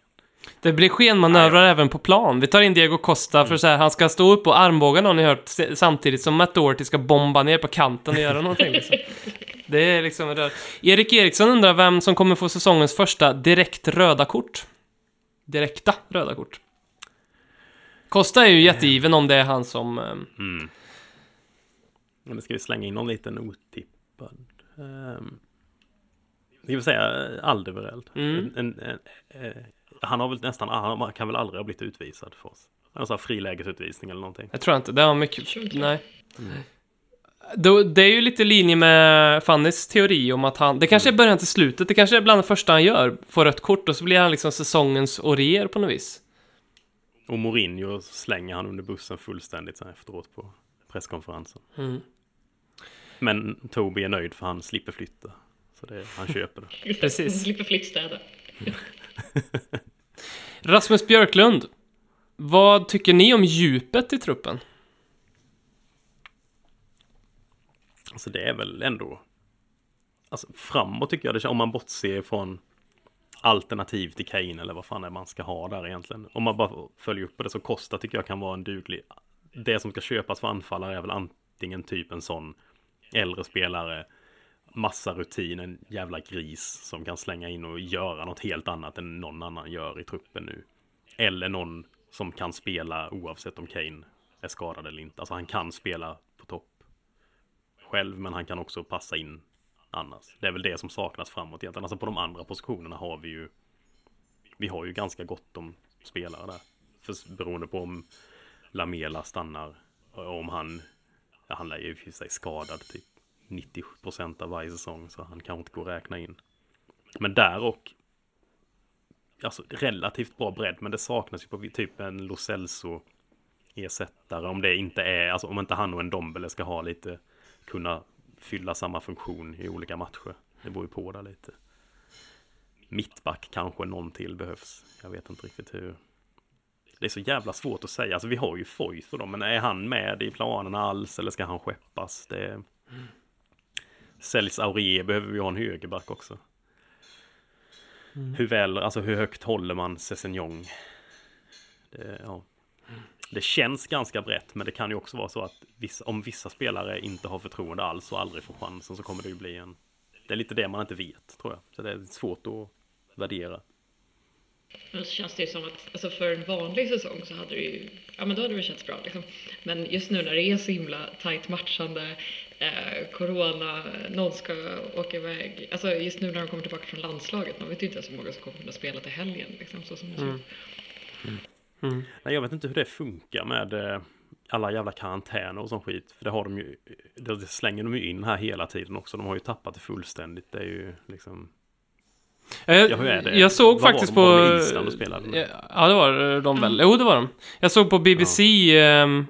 Det blir skenmanövrar även på plan. Vi tar in Diego Costa för så här, han ska stå upp och armbåga någon ni hört samtidigt som Matt Doherty ska bomba ner på kanten och göra någonting liksom. Det är liksom det. Erik Eriksson undrar vem som kommer få säsongens första direkt röda kort. Direkta röda kort. Costa är ju jättegiven om det är han som... eh, Mm. Ja, men ska vi slänga in någon liten otippad? Um, jag vill säga Alderweireld. Mm. En, en, en, eh, han har väl nästan, han kan väl aldrig ha blivit utvisad för oss. En sån här frilägesutvisning eller någonting. Jag tror inte, det har mycket... Nej. Då, det är ju lite i linje med Fannys teori om att han... Det kanske är början till slutet, det kanske är bland det första han gör. Får rött kort och så blir han liksom säsongens Orier på något vis. Och Mourinho slänger han under bussen fullständigt sen efteråt på presskonferensen. Mm. Men Toby är nöjd för han slipper flytta. Så det, han köper det. Precis. Slipper flyttstäda. Rasmus Björklund. Vad tycker ni om djupet i truppen? Alltså det är väl ändå... Alltså framåt tycker jag det om man bortser från alternativ till Kane eller vad fan det är man ska ha där egentligen. Om man bara följer upp på det så Costa tycker jag kan vara en duglig... Det som ska köpas för anfallare är väl antingen typ en sån äldre spelare, massa rutin, en jävla gris som kan slänga in och göra något helt annat än någon annan gör i truppen nu. Eller någon som kan spela oavsett om Kane är skadad eller inte. Alltså han kan spela på topp själv, men han kan också passa in annars. Det är väl det som saknas framåt egentligen. Alltså på de andra positionerna har vi ju Vi har ju ganska gott om spelare där. För, beroende på om Lamela stannar om han ja, Han lär ju i och för sig skadad typ 90% av varje säsong så han kanske inte går att räkna in. Men där och Alltså relativt bra bredd men det saknas ju på typ en Lo Celso ersättare om det inte är, alltså om inte han och en Dombele ska ha lite kunna fylla samma funktion i olika matcher. Det beror ju på där lite. Mittback kanske någon till behövs. Jag vet inte riktigt hur. Det är så jävla svårt att säga. Alltså vi har ju Foyth och dem, men är han med i planerna alls eller ska han skeppas? Det... Säljs Aurier behöver vi ha en högerback också. Hur väl, alltså hur högt håller man Sessignon? Det, ja. det känns ganska brett, men det kan ju också vara så att vissa, om vissa spelare inte har förtroende alls och aldrig får chansen så kommer det ju bli en... Det är lite det man inte vet, tror jag. Så det är svårt att värdera. Men så känns det ju som att alltså för en vanlig säsong så hade det ju, ja men då hade det känts bra liksom. Men just nu när det är så himla tajt matchande, eh, corona, någon ska åka iväg, alltså just nu när de kommer tillbaka från landslaget, man vet ju inte ens hur många som kommer kunna spela till helgen liksom så som det ser ut. Nej, jag vet inte hur det funkar med eh, alla jävla karantäner och sån skit. För det har de ju, det slänger de ju in här hela tiden också. De har ju tappat det fullständigt. Det är ju liksom... Jag, Ja, hur är det? jag såg Vad var faktiskt de? på... Var de Island och spelade? Ja, det var de väl. Jo, det var de. Jag såg på BBC ehm,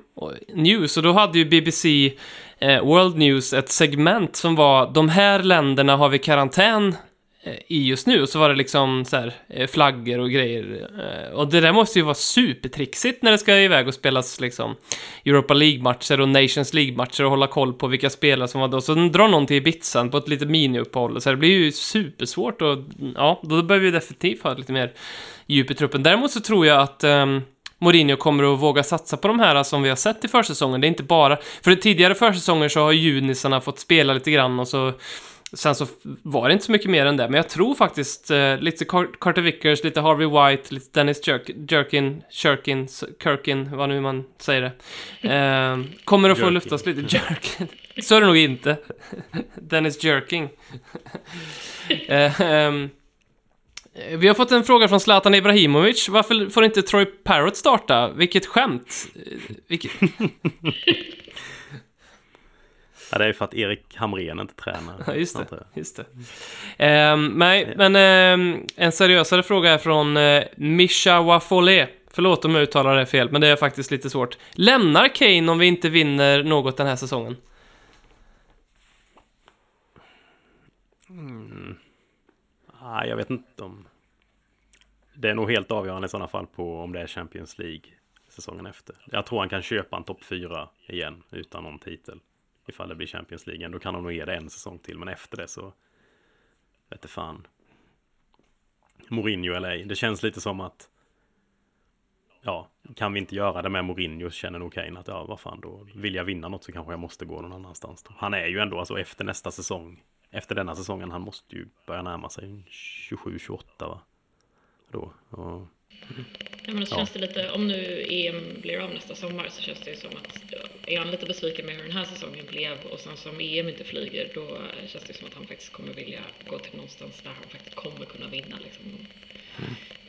News och då hade ju BBC eh, World News ett segment som var de här länderna har vi karantän eh, i just nu. Och så var det liksom så här, eh, flaggor och grejer. Eh, och det där måste ju vara supertrixigt när det ska iväg och spelas liksom Europa League-matcher och Nations League-matcher och hålla koll på vilka spelare som var då. Så drar någon till Ibizan på ett litet miniuppehåll. Så det blir ju supersvårt och ja, då behöver vi definitivt ha lite mer djup i truppen. Däremot så tror jag att um, Mourinho kommer att våga satsa på de här som vi har sett i försäsongen. Det är inte bara... För i tidigare försäsonger så har junisarna fått spela lite grann och så... Sen så var det inte så mycket mer än det, men jag tror faktiskt eh, lite Car- Carter Vickers, lite Harvey White, lite Dennis Jerk, Jerkin, Shirkin, S- Kirkin, vad nu man säger det. Eh, kommer att få Jerkin. luftas lite. Jerkin. Så är det nog inte. Dennis Jerking. eh, ehm, vi har fått en fråga från Zlatan Ibrahimovic. Varför får inte Troy Parrott starta? Vilket skämt. Vilket... Ja, det är för att Erik Hamrén inte tränar. Ja, just det. Just det. Ehm, nej, men ehm, en seriösare fråga är från uh, Misha Wafole. Förlåt om jag uttalar det fel, men det är faktiskt lite svårt. Lämnar Kane om vi inte vinner något den här säsongen? Ah, jag vet inte om... Det är nog helt avgörande i sådana fall på om det är Champions League säsongen efter. Jag tror han kan köpa en topp 4 igen utan någon titel. Ifall det blir Champions League. Då kan han nog ge det en säsong till. Men efter det så... Vete fan. Mourinho eller ej. Det känns lite som att... Ja, kan vi inte göra det med Mourinho så känner nog Kane att ja, vad fan då vill jag vinna något så kanske jag måste gå någon annanstans. Då. Han är ju ändå alltså efter nästa säsong. Efter denna säsongen, han måste ju börja närma sig 27-28 va? Då. Och, Ja, men Ja. känns det lite, om nu EM blir av nästa sommar så känns det ju som att är han lite besviken med hur den här säsongen blev och sen som EM inte flyger då känns det som att han faktiskt kommer vilja gå till någonstans där han faktiskt kommer kunna vinna liksom.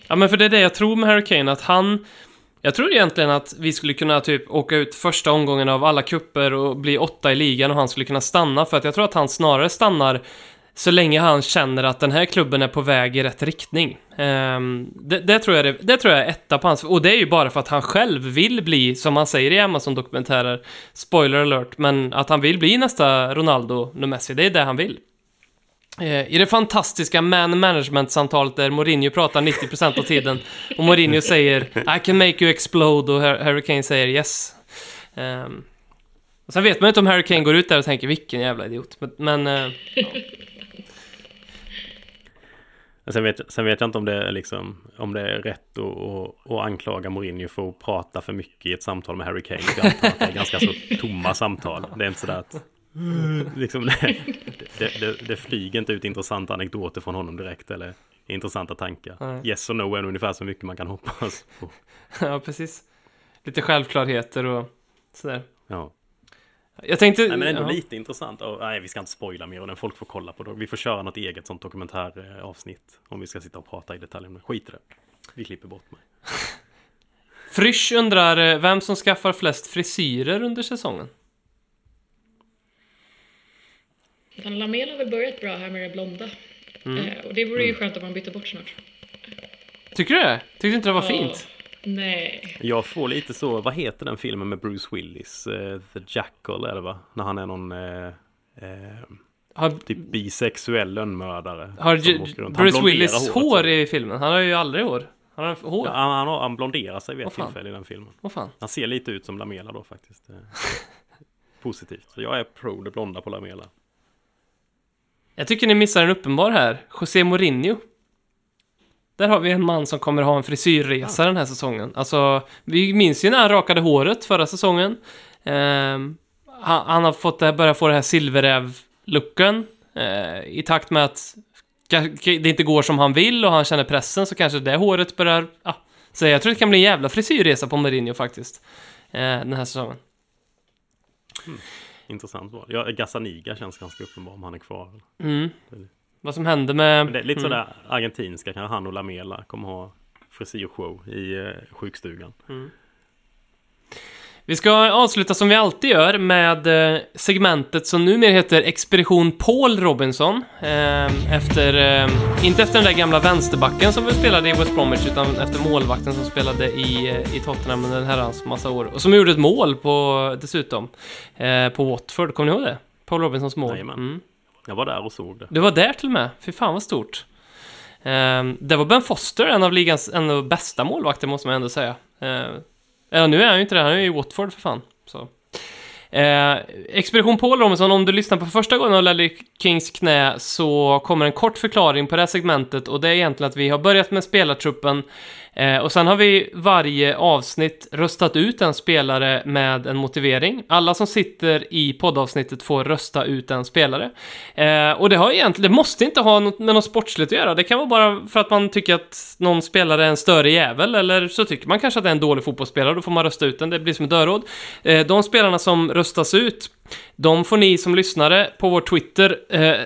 Ja, men för det är det jag tror med Harry Kane, att han... Jag tror egentligen att vi skulle kunna typ åka ut första omgången av alla kupper och bli åtta i ligan och han skulle kunna stanna, för att jag tror att han snarare stannar så länge han känner att den här klubben är på väg i rätt riktning. Um, det, det, tror jag det, det tror jag är etta på hans... Och det är ju bara för att han själv vill bli, som han säger i Amazon-dokumentärer, spoiler alert, men att han vill bli nästa Ronaldo, nu Messi, det är det han vill. Eh, I det fantastiska man management-samtalet där Mourinho pratar 90% av tiden och Mourinho säger I can make you explode och Har- Harry Kane säger yes. Ehm, och sen vet man inte om Harry Kane går ut där och tänker vilken jävla idiot. Men, men eh, Men sen, vet, sen vet jag inte om det är, liksom, om det är rätt att, att, att anklaga Mourinho för att prata för mycket i ett samtal med Harry Kane. Jag antar att det är ganska så tomma samtal. Det är inte sådär att... Liksom det, det, det, flyger inte ut intressanta anekdoter från honom direkt eller intressanta tankar. Nej. Yes och no är ungefär så mycket man kan hoppas på. ja, precis. Lite självklarheter och sådär. Ja. Jag tänkte... Nej, men ändå ja. lite intressant. Och, nej, vi ska inte spoila mer och den folk får kolla på det. Vi får köra något eget sånt dokumentäravsnitt. Om vi ska sitta och prata i detalj om det. Skit i det. Vi klipper bort mig. Frysch undrar eh, vem som skaffar flest frisyrer under säsongen. Utan Lamela har väl börjat bra här med det blonda. Mm. Eh, och det vore ju skönt om han bytte bort snart. Tycker du det? Tyckte du inte det var fint? Nej. Jag får lite så, vad heter den filmen med Bruce Willis? Eh, The Jackal är det va? När han är någon eh, eh, Har, typ bisexuell lönnmördare. har Bruce Willis hår så. i filmen? Han har ju aldrig hår. Han har hår? Ja, han, han, har- han blonderar sig vid ett tillfälle i den filmen. Fan? Han ser lite ut som Lamela då faktiskt. Positivt. Så jag är pro det blonda på Lamela. Jag tycker ni missar en uppenbar här. José Mourinho. Där har vi en man som kommer ha en frisyrresa den här säsongen. Alltså, vi minns ju när han rakade håret förra säsongen. Ehm, han, han har fått det, börjat få det här silverräv-looken. Eh, I takt med att det inte går som han vill och han känner pressen så kanske det håret börjar... Ja. Så jag tror det kan bli en jävla frisyrresa på Mourinho faktiskt. Eh, den här säsongen. Intressant val. Ja, Gazzaniga känns ganska uppenbar om han är kvar. Mm. Vad som hände med... Men det är lite mm. sådär argentinska, kanske han och Lamela kommer ha frisyrshow i eh, sjukstugan. Vi ska avsluta som vi alltid gör med eh, segmentet som numera heter Expedition Paul Robinson. Eh, efter, eh, inte efter den där gamla vänsterbacken som vi spelade i West Bromwich, utan efter målvakten som spelade i, i Tottenham under en herrans massa år. Och som gjorde ett mål på, dessutom, på Watford. Kommer ni ihåg det? Paul Robinsons mål. Mm. Jag var där och såg det. Du var där till och med. Fy fan vad stort. Det var Ben Foster, en av ligans en av bästa målvakter måste man ändå säga. Ja, nu är han ju inte det, han är ju i Watford för fan. Så. Eh, Expedition Paul Robinson, om du lyssnar på första gången av Lally Kings knä så kommer en kort förklaring på det här segmentet och det är egentligen att vi har börjat med spelartruppen eh, och sen har vi varje avsnitt röstat ut en spelare med en motivering. Alla som sitter i poddavsnittet får rösta ut en spelare. Eh, och det har egentligen, det måste inte ha något med något sportsligt att göra. Det kan vara bara för att man tycker att någon spelare är en större jävel eller så tycker man kanske att det är en dålig fotbollsspelare, då får man rösta ut den. Det blir som ett dörråd. Eh, de spelarna som röstas ut, de får ni som lyssnare på vår Twitter eh,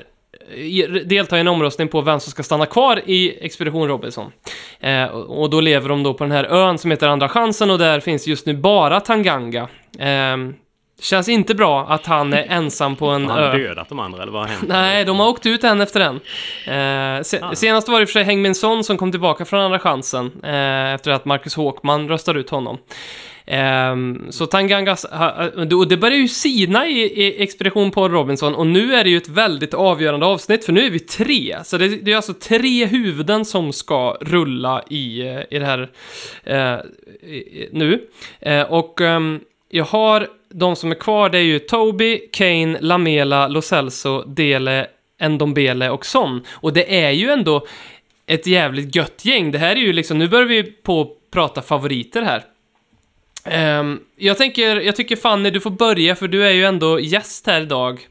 delta i en omröstning på vem som ska stanna kvar i Expedition Robinson. Eh, och då lever de då på den här ön som heter Andra chansen och där finns just nu bara Tanganga. Eh, känns inte bra att han är ensam på en Har ö. han dödat de andra eller vad har hänt? Nej, de har åkt ut en efter en. Eh, se, Ah. Senast var det i för sig Hengmin Son som kom tillbaka från andra chansen eh, efter att Marcus Håkman röstade ut honom. Ehm, så Tangangas, och det börjar ju sina i, i Expedition Paul Robinson och nu är det ju ett väldigt avgörande avsnitt för nu är vi tre. Så det, det är alltså tre huvuden som ska rulla i, eh, i det här eh, i, nu. Eh, och ehm, jag har de som är kvar, det är ju Toby, Kane, Lamela, Lo Celso, Dele, Ndombele och Son. Och det är ju ändå ett jävligt gött gäng. Det här är ju liksom, nu börjar vi på prata favoriter här. Ehm, jag tänker, jag tycker Fanny, du får börja för du är ju ändå gäst här idag.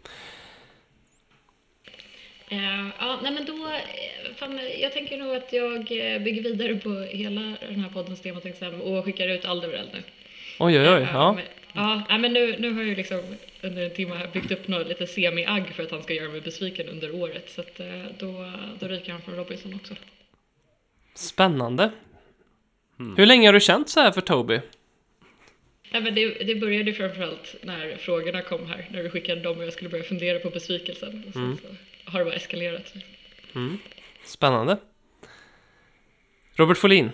Eh, ja, nej men då, eh, fan, jag tänker nog att jag eh, bygger vidare på hela den här poddens tema till exempel, och skickar ut Alderweireld nu. Oj, oj, oj. Eh, Ja. men- Ja, nej, men nu, nu har jag ju liksom under en timme här byggt upp något lite semi-agg för att han ska göra mig besviken under året. Så att, eh, då, då ryker han från Robinson också. Spännande. Hur länge har du känt så här för Toby? Nej, men det, det började framförallt när frågorna kom här, när du skickade dem och jag skulle börja fundera på besvikelsen. Och sen så har det bara eskalerat. Spännande. Robert Folin.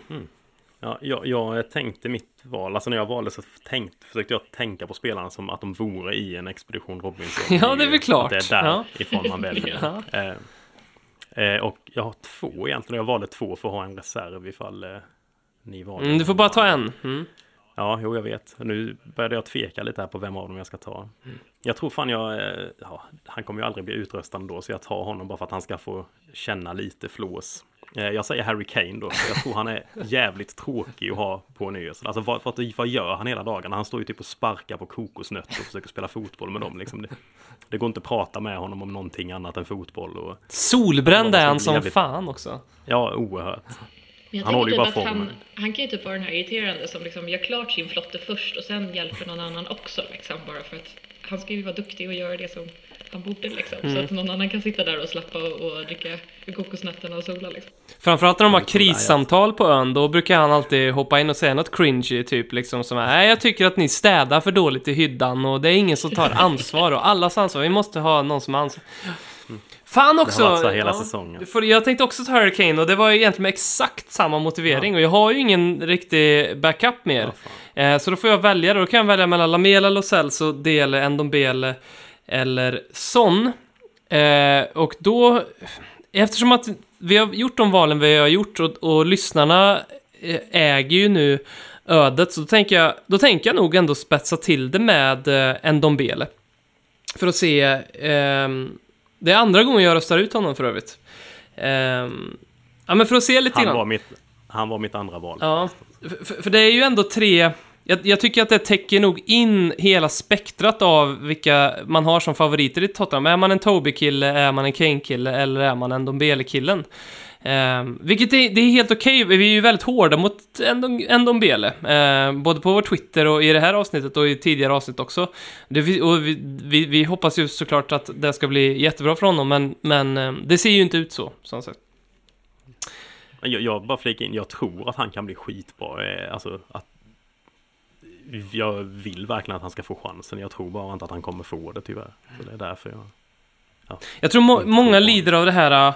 Ja, jag, jag tänkte mitt val, alltså när jag valde så tänkt, försökte jag tänka på spelarna som att de vore i en expedition Robinson. Ja, det är väl klart. Att det är Ja. därifrån man väljer. Ja. eh, eh, och jag har två egentligen, jag valde två för att ha en reserv ifall eh, ni valde. Mm, du får bara ta en. Mm. Ja, jo jag vet. Nu började jag tveka lite här på vem av dem jag ska ta. Jag tror fan jag, eh, ja, han kommer ju aldrig bli utröstad då, så jag tar honom bara för att han ska få känna lite flås. Eh, Jag säger Harry Kane då, för jag tror han är jävligt tråkig att ha på en ö. Alltså vad, vad, vad gör han hela dagarna? Han står ju typ och sparkar på kokosnötter och försöker spela fotboll med dem. Liksom. Det, det går inte att prata med honom om någonting annat än fotboll. Och, Solbränd är han som Jävligt- fan också. ja, oerhört. Han håller ju typ bara att han, formen. han kan ju typ vara den här irriterande som liksom gör klart sin flotte först och sen hjälper någon annan också liksom bara för att han ska ju vara duktig och göra det som han borde liksom. Mm. Så att någon annan kan sitta där och slappa och, och dricka kokosnötterna och sola liksom. Framförallt när de har krissamtal på ön, då brukar han alltid hoppa in och säga något cringy, typ liksom som Nej, jag tycker att ni städar för dåligt i hyddan och det är ingen som tar ansvar och allas ansvar. Vi måste ha någon som har ansvar. Fan också! så här hela säsongen. För jag tänkte också ta Hurricane och det var ju egentligen med exakt samma motivering och jag har ju ingen riktig backup mer. Ja. Eh, så då får jag välja, då kan jag välja mellan Lamela, Lo Celso, Dele, Ndombele eller Son. Eh, och då, eftersom att vi har gjort de valen vi har gjort och, och lyssnarna eh, äger ju nu ödet, så då tänker jag, då tänker jag nog ändå spetsa till det med eh, Ndombele. För att se, ehm, det är andra gången jag röstar ut honom för övrigt. Ehm, ja men för att se lite Han var mitt, han var mitt andra val. Ja, för, för det är ju ändå tre... Jag, jag tycker att det täcker nog in hela spektrat av vilka man har som favoriter i Tottenham. Är man en Toby-kille, är man en Kane-kille eller är man en Dombele-killen? Um, vilket är, det är helt okej, vi är ju väldigt hårda mot Ndombele. Uh, både på vår Twitter och i det här avsnittet och i tidigare avsnitt också. Det, och vi, vi, vi hoppas ju såklart att det ska bli jättebra för honom, men, men eh, det ser ju inte ut så, som sagt. Jag, jag bara flika in, jag tror att han kan bli skitbra. Eh, Alltså att jag vill verkligen att han ska få chansen. Jag tror bara inte att han kommer få det tyvärr. Så det är därför jag... Jag tror må många lider av det här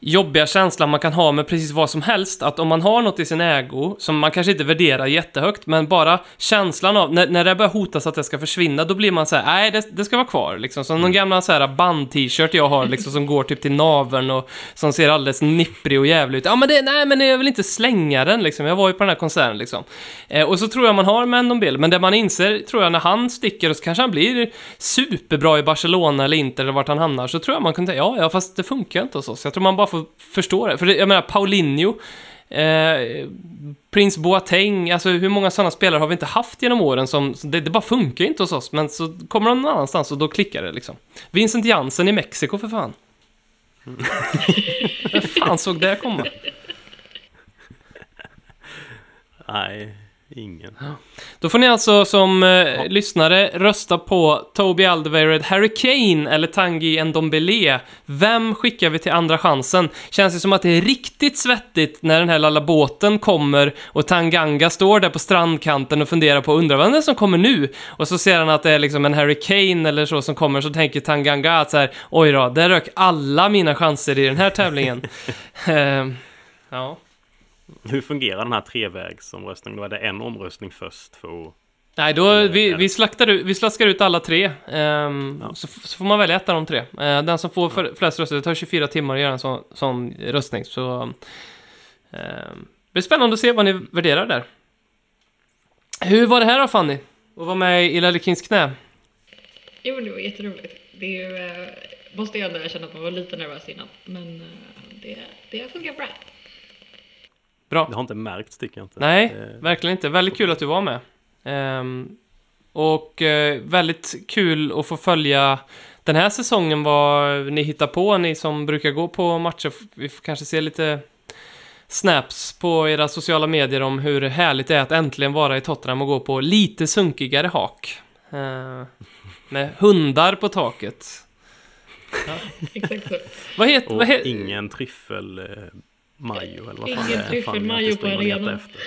jobbiga känslan man kan ha med precis vad som helst. Att om man har något i sin ägo som man kanske inte värderar jättehögt, men bara känslan av, när, när det börjar hotas att det ska försvinna, då blir man så här, nej, det, det ska vara kvar. Liksom. Som någon gamla så här band-t-shirt jag har, liksom, som går typ till naveln och som ser alldeles nipprig och jävlig ut. Ja, men det, nej, men jag vill inte slänga den, liksom. Jag var ju på den här konserten, liksom. Eh, och så tror jag man har med en bild, men det man inser, tror jag, när han sticker och så kanske han blir superbra i Barcelona eller inte, eller vart han hamnar, så tror jag man kan tänka, ja, ja, fast det funkar inte hos oss. Jag tror man bara får förstå det. För jag menar, Paulinho, eh, Prince Boateng, alltså hur många sådana spelare har vi inte haft genom åren som, som det, det bara funkar inte hos oss, men så kommer de någon annanstans och då klickar det liksom. Vincent Jansen i Mexiko för fan. Vem fan såg det komma? Nej, ingen. Då får ni alltså som eh, lyssnare rösta på Toby Alderweireld, Harry Kane eller Tanguy Ndombele. Vem skickar vi till andra chansen? Känns det som att det är riktigt svettigt när den här lilla båten kommer och Tanganga står där på strandkanten och funderar på undrar vem det är som kommer nu? Och så ser han att det är liksom en Harry Kane eller så som kommer så tänker Tanganga att så här, oj då, där rök alla mina chanser i den här tävlingen. Eh, ja. Hur fungerar den här trevägsomröstningen? Då är det en omröstning först för att... Nej, då, vi, vi, slaktar ut, vi slaskar ut alla tre. ehm, Ja. så, så får man välja ett av de tre. Eh, den som får för, flest röster, det tar 24 timmar att göra en sån, sån röstning. Så ehm, det blir spännande att se vad ni värderar där. Hur var det här då Fanny? Att vara med i Lelle Kings knä? Jo, men det var jätteroligt. Det är ju, eh, måste jag ändå erkänna att man var lite nervös innan, men eh, det, det har fungerat bra. Bra. Det har inte märkts tycker jag inte. Nej, Eh, verkligen inte. Väldigt kul att du var med. Ehm, och eh, väldigt kul att få följa den här säsongen vad ni hittar på, ni som brukar gå på matcher. Vi får kanske se lite snaps på era sociala medier om hur härligt det är att äntligen vara i Tottenham och gå på lite sunkigare hak. Eh, med hundar på taket. Exakt så. Vad heter... Och Vad heter ingen tryffel eh, majo eller vad Ingen fan det är. tryffel Fan, majo på arenan. efter.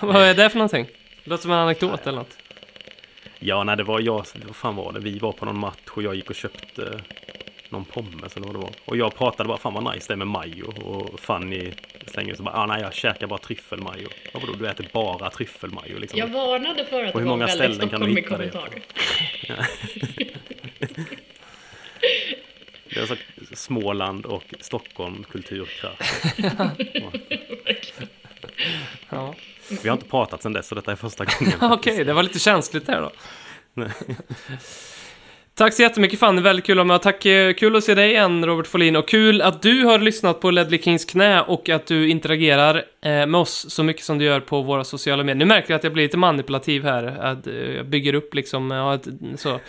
vad är det för någonting? Det låter som en anekdot eller något. Ja, nej det var jag, vad fan var det? Vi var på någon match och jag gick och köpte någon pommes eller vad det var. Och jag pratade bara, fan vad nice det är med majo. Och Fanny slänger så bara, ah, nej jag käkar bara tryffelmajo. Ja, vadå, du äter bara tryffelmajo liksom? Jag varnade för att Och det hur var många väldigt ställen kan du Stockholm i hitta det? kommentarer. Det är så Småland och Stockholm kulturkraft. Ja. Vi har inte pratat sedan dess så detta är första gången. Okej, det var lite känsligt där då. Tack så jättemycket Fanny, väldigt kul att vara med. Tack, eh, kul att se dig igen Robert Folin och kul att du har lyssnat på Ledley Kings knä och att du interagerar med oss så mycket som du gör på våra sociala medier. Nu märker jag att jag blir lite manipulativ här, att eh, jag bygger upp liksom, ja, ett, så.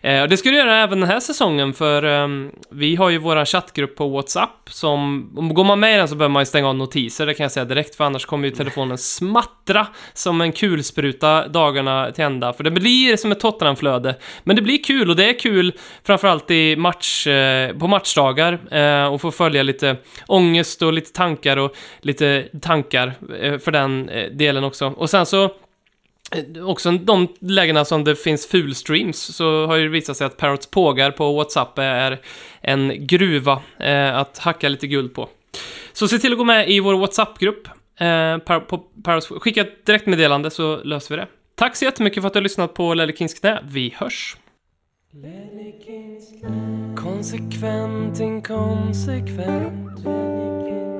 Eh, och det ska du göra även den här säsongen för ehm, vi har ju våran chattgrupp på WhatsApp som, om går man med i den så behöver man ju stänga av notiser, det kan jag säga direkt för annars kommer ju telefonen smattra som en kulspruta dagarna till ända. För det blir som ett Tottenham-flöde. Men det blir kul och det är kul framförallt i match, eh, på matchdagar eh, och få följa lite ångest och lite tankar och lite tankar tankar eh, för den eh, delen också. Och sen så eh, Också de lägena som det finns fulstreams så har ju det visat sig att Parrots pågar på WhatsApp är en gruva eh, att hacka lite guld på. Så se till att gå med i vår WhatsApp-grupp. Eh, par, på Parrots, skicka ett direktmeddelande så löser vi det. Tack så jättemycket för att du har lyssnat på Lelle Kings knä. Vi hörs! Konsekvent, inkonsekvent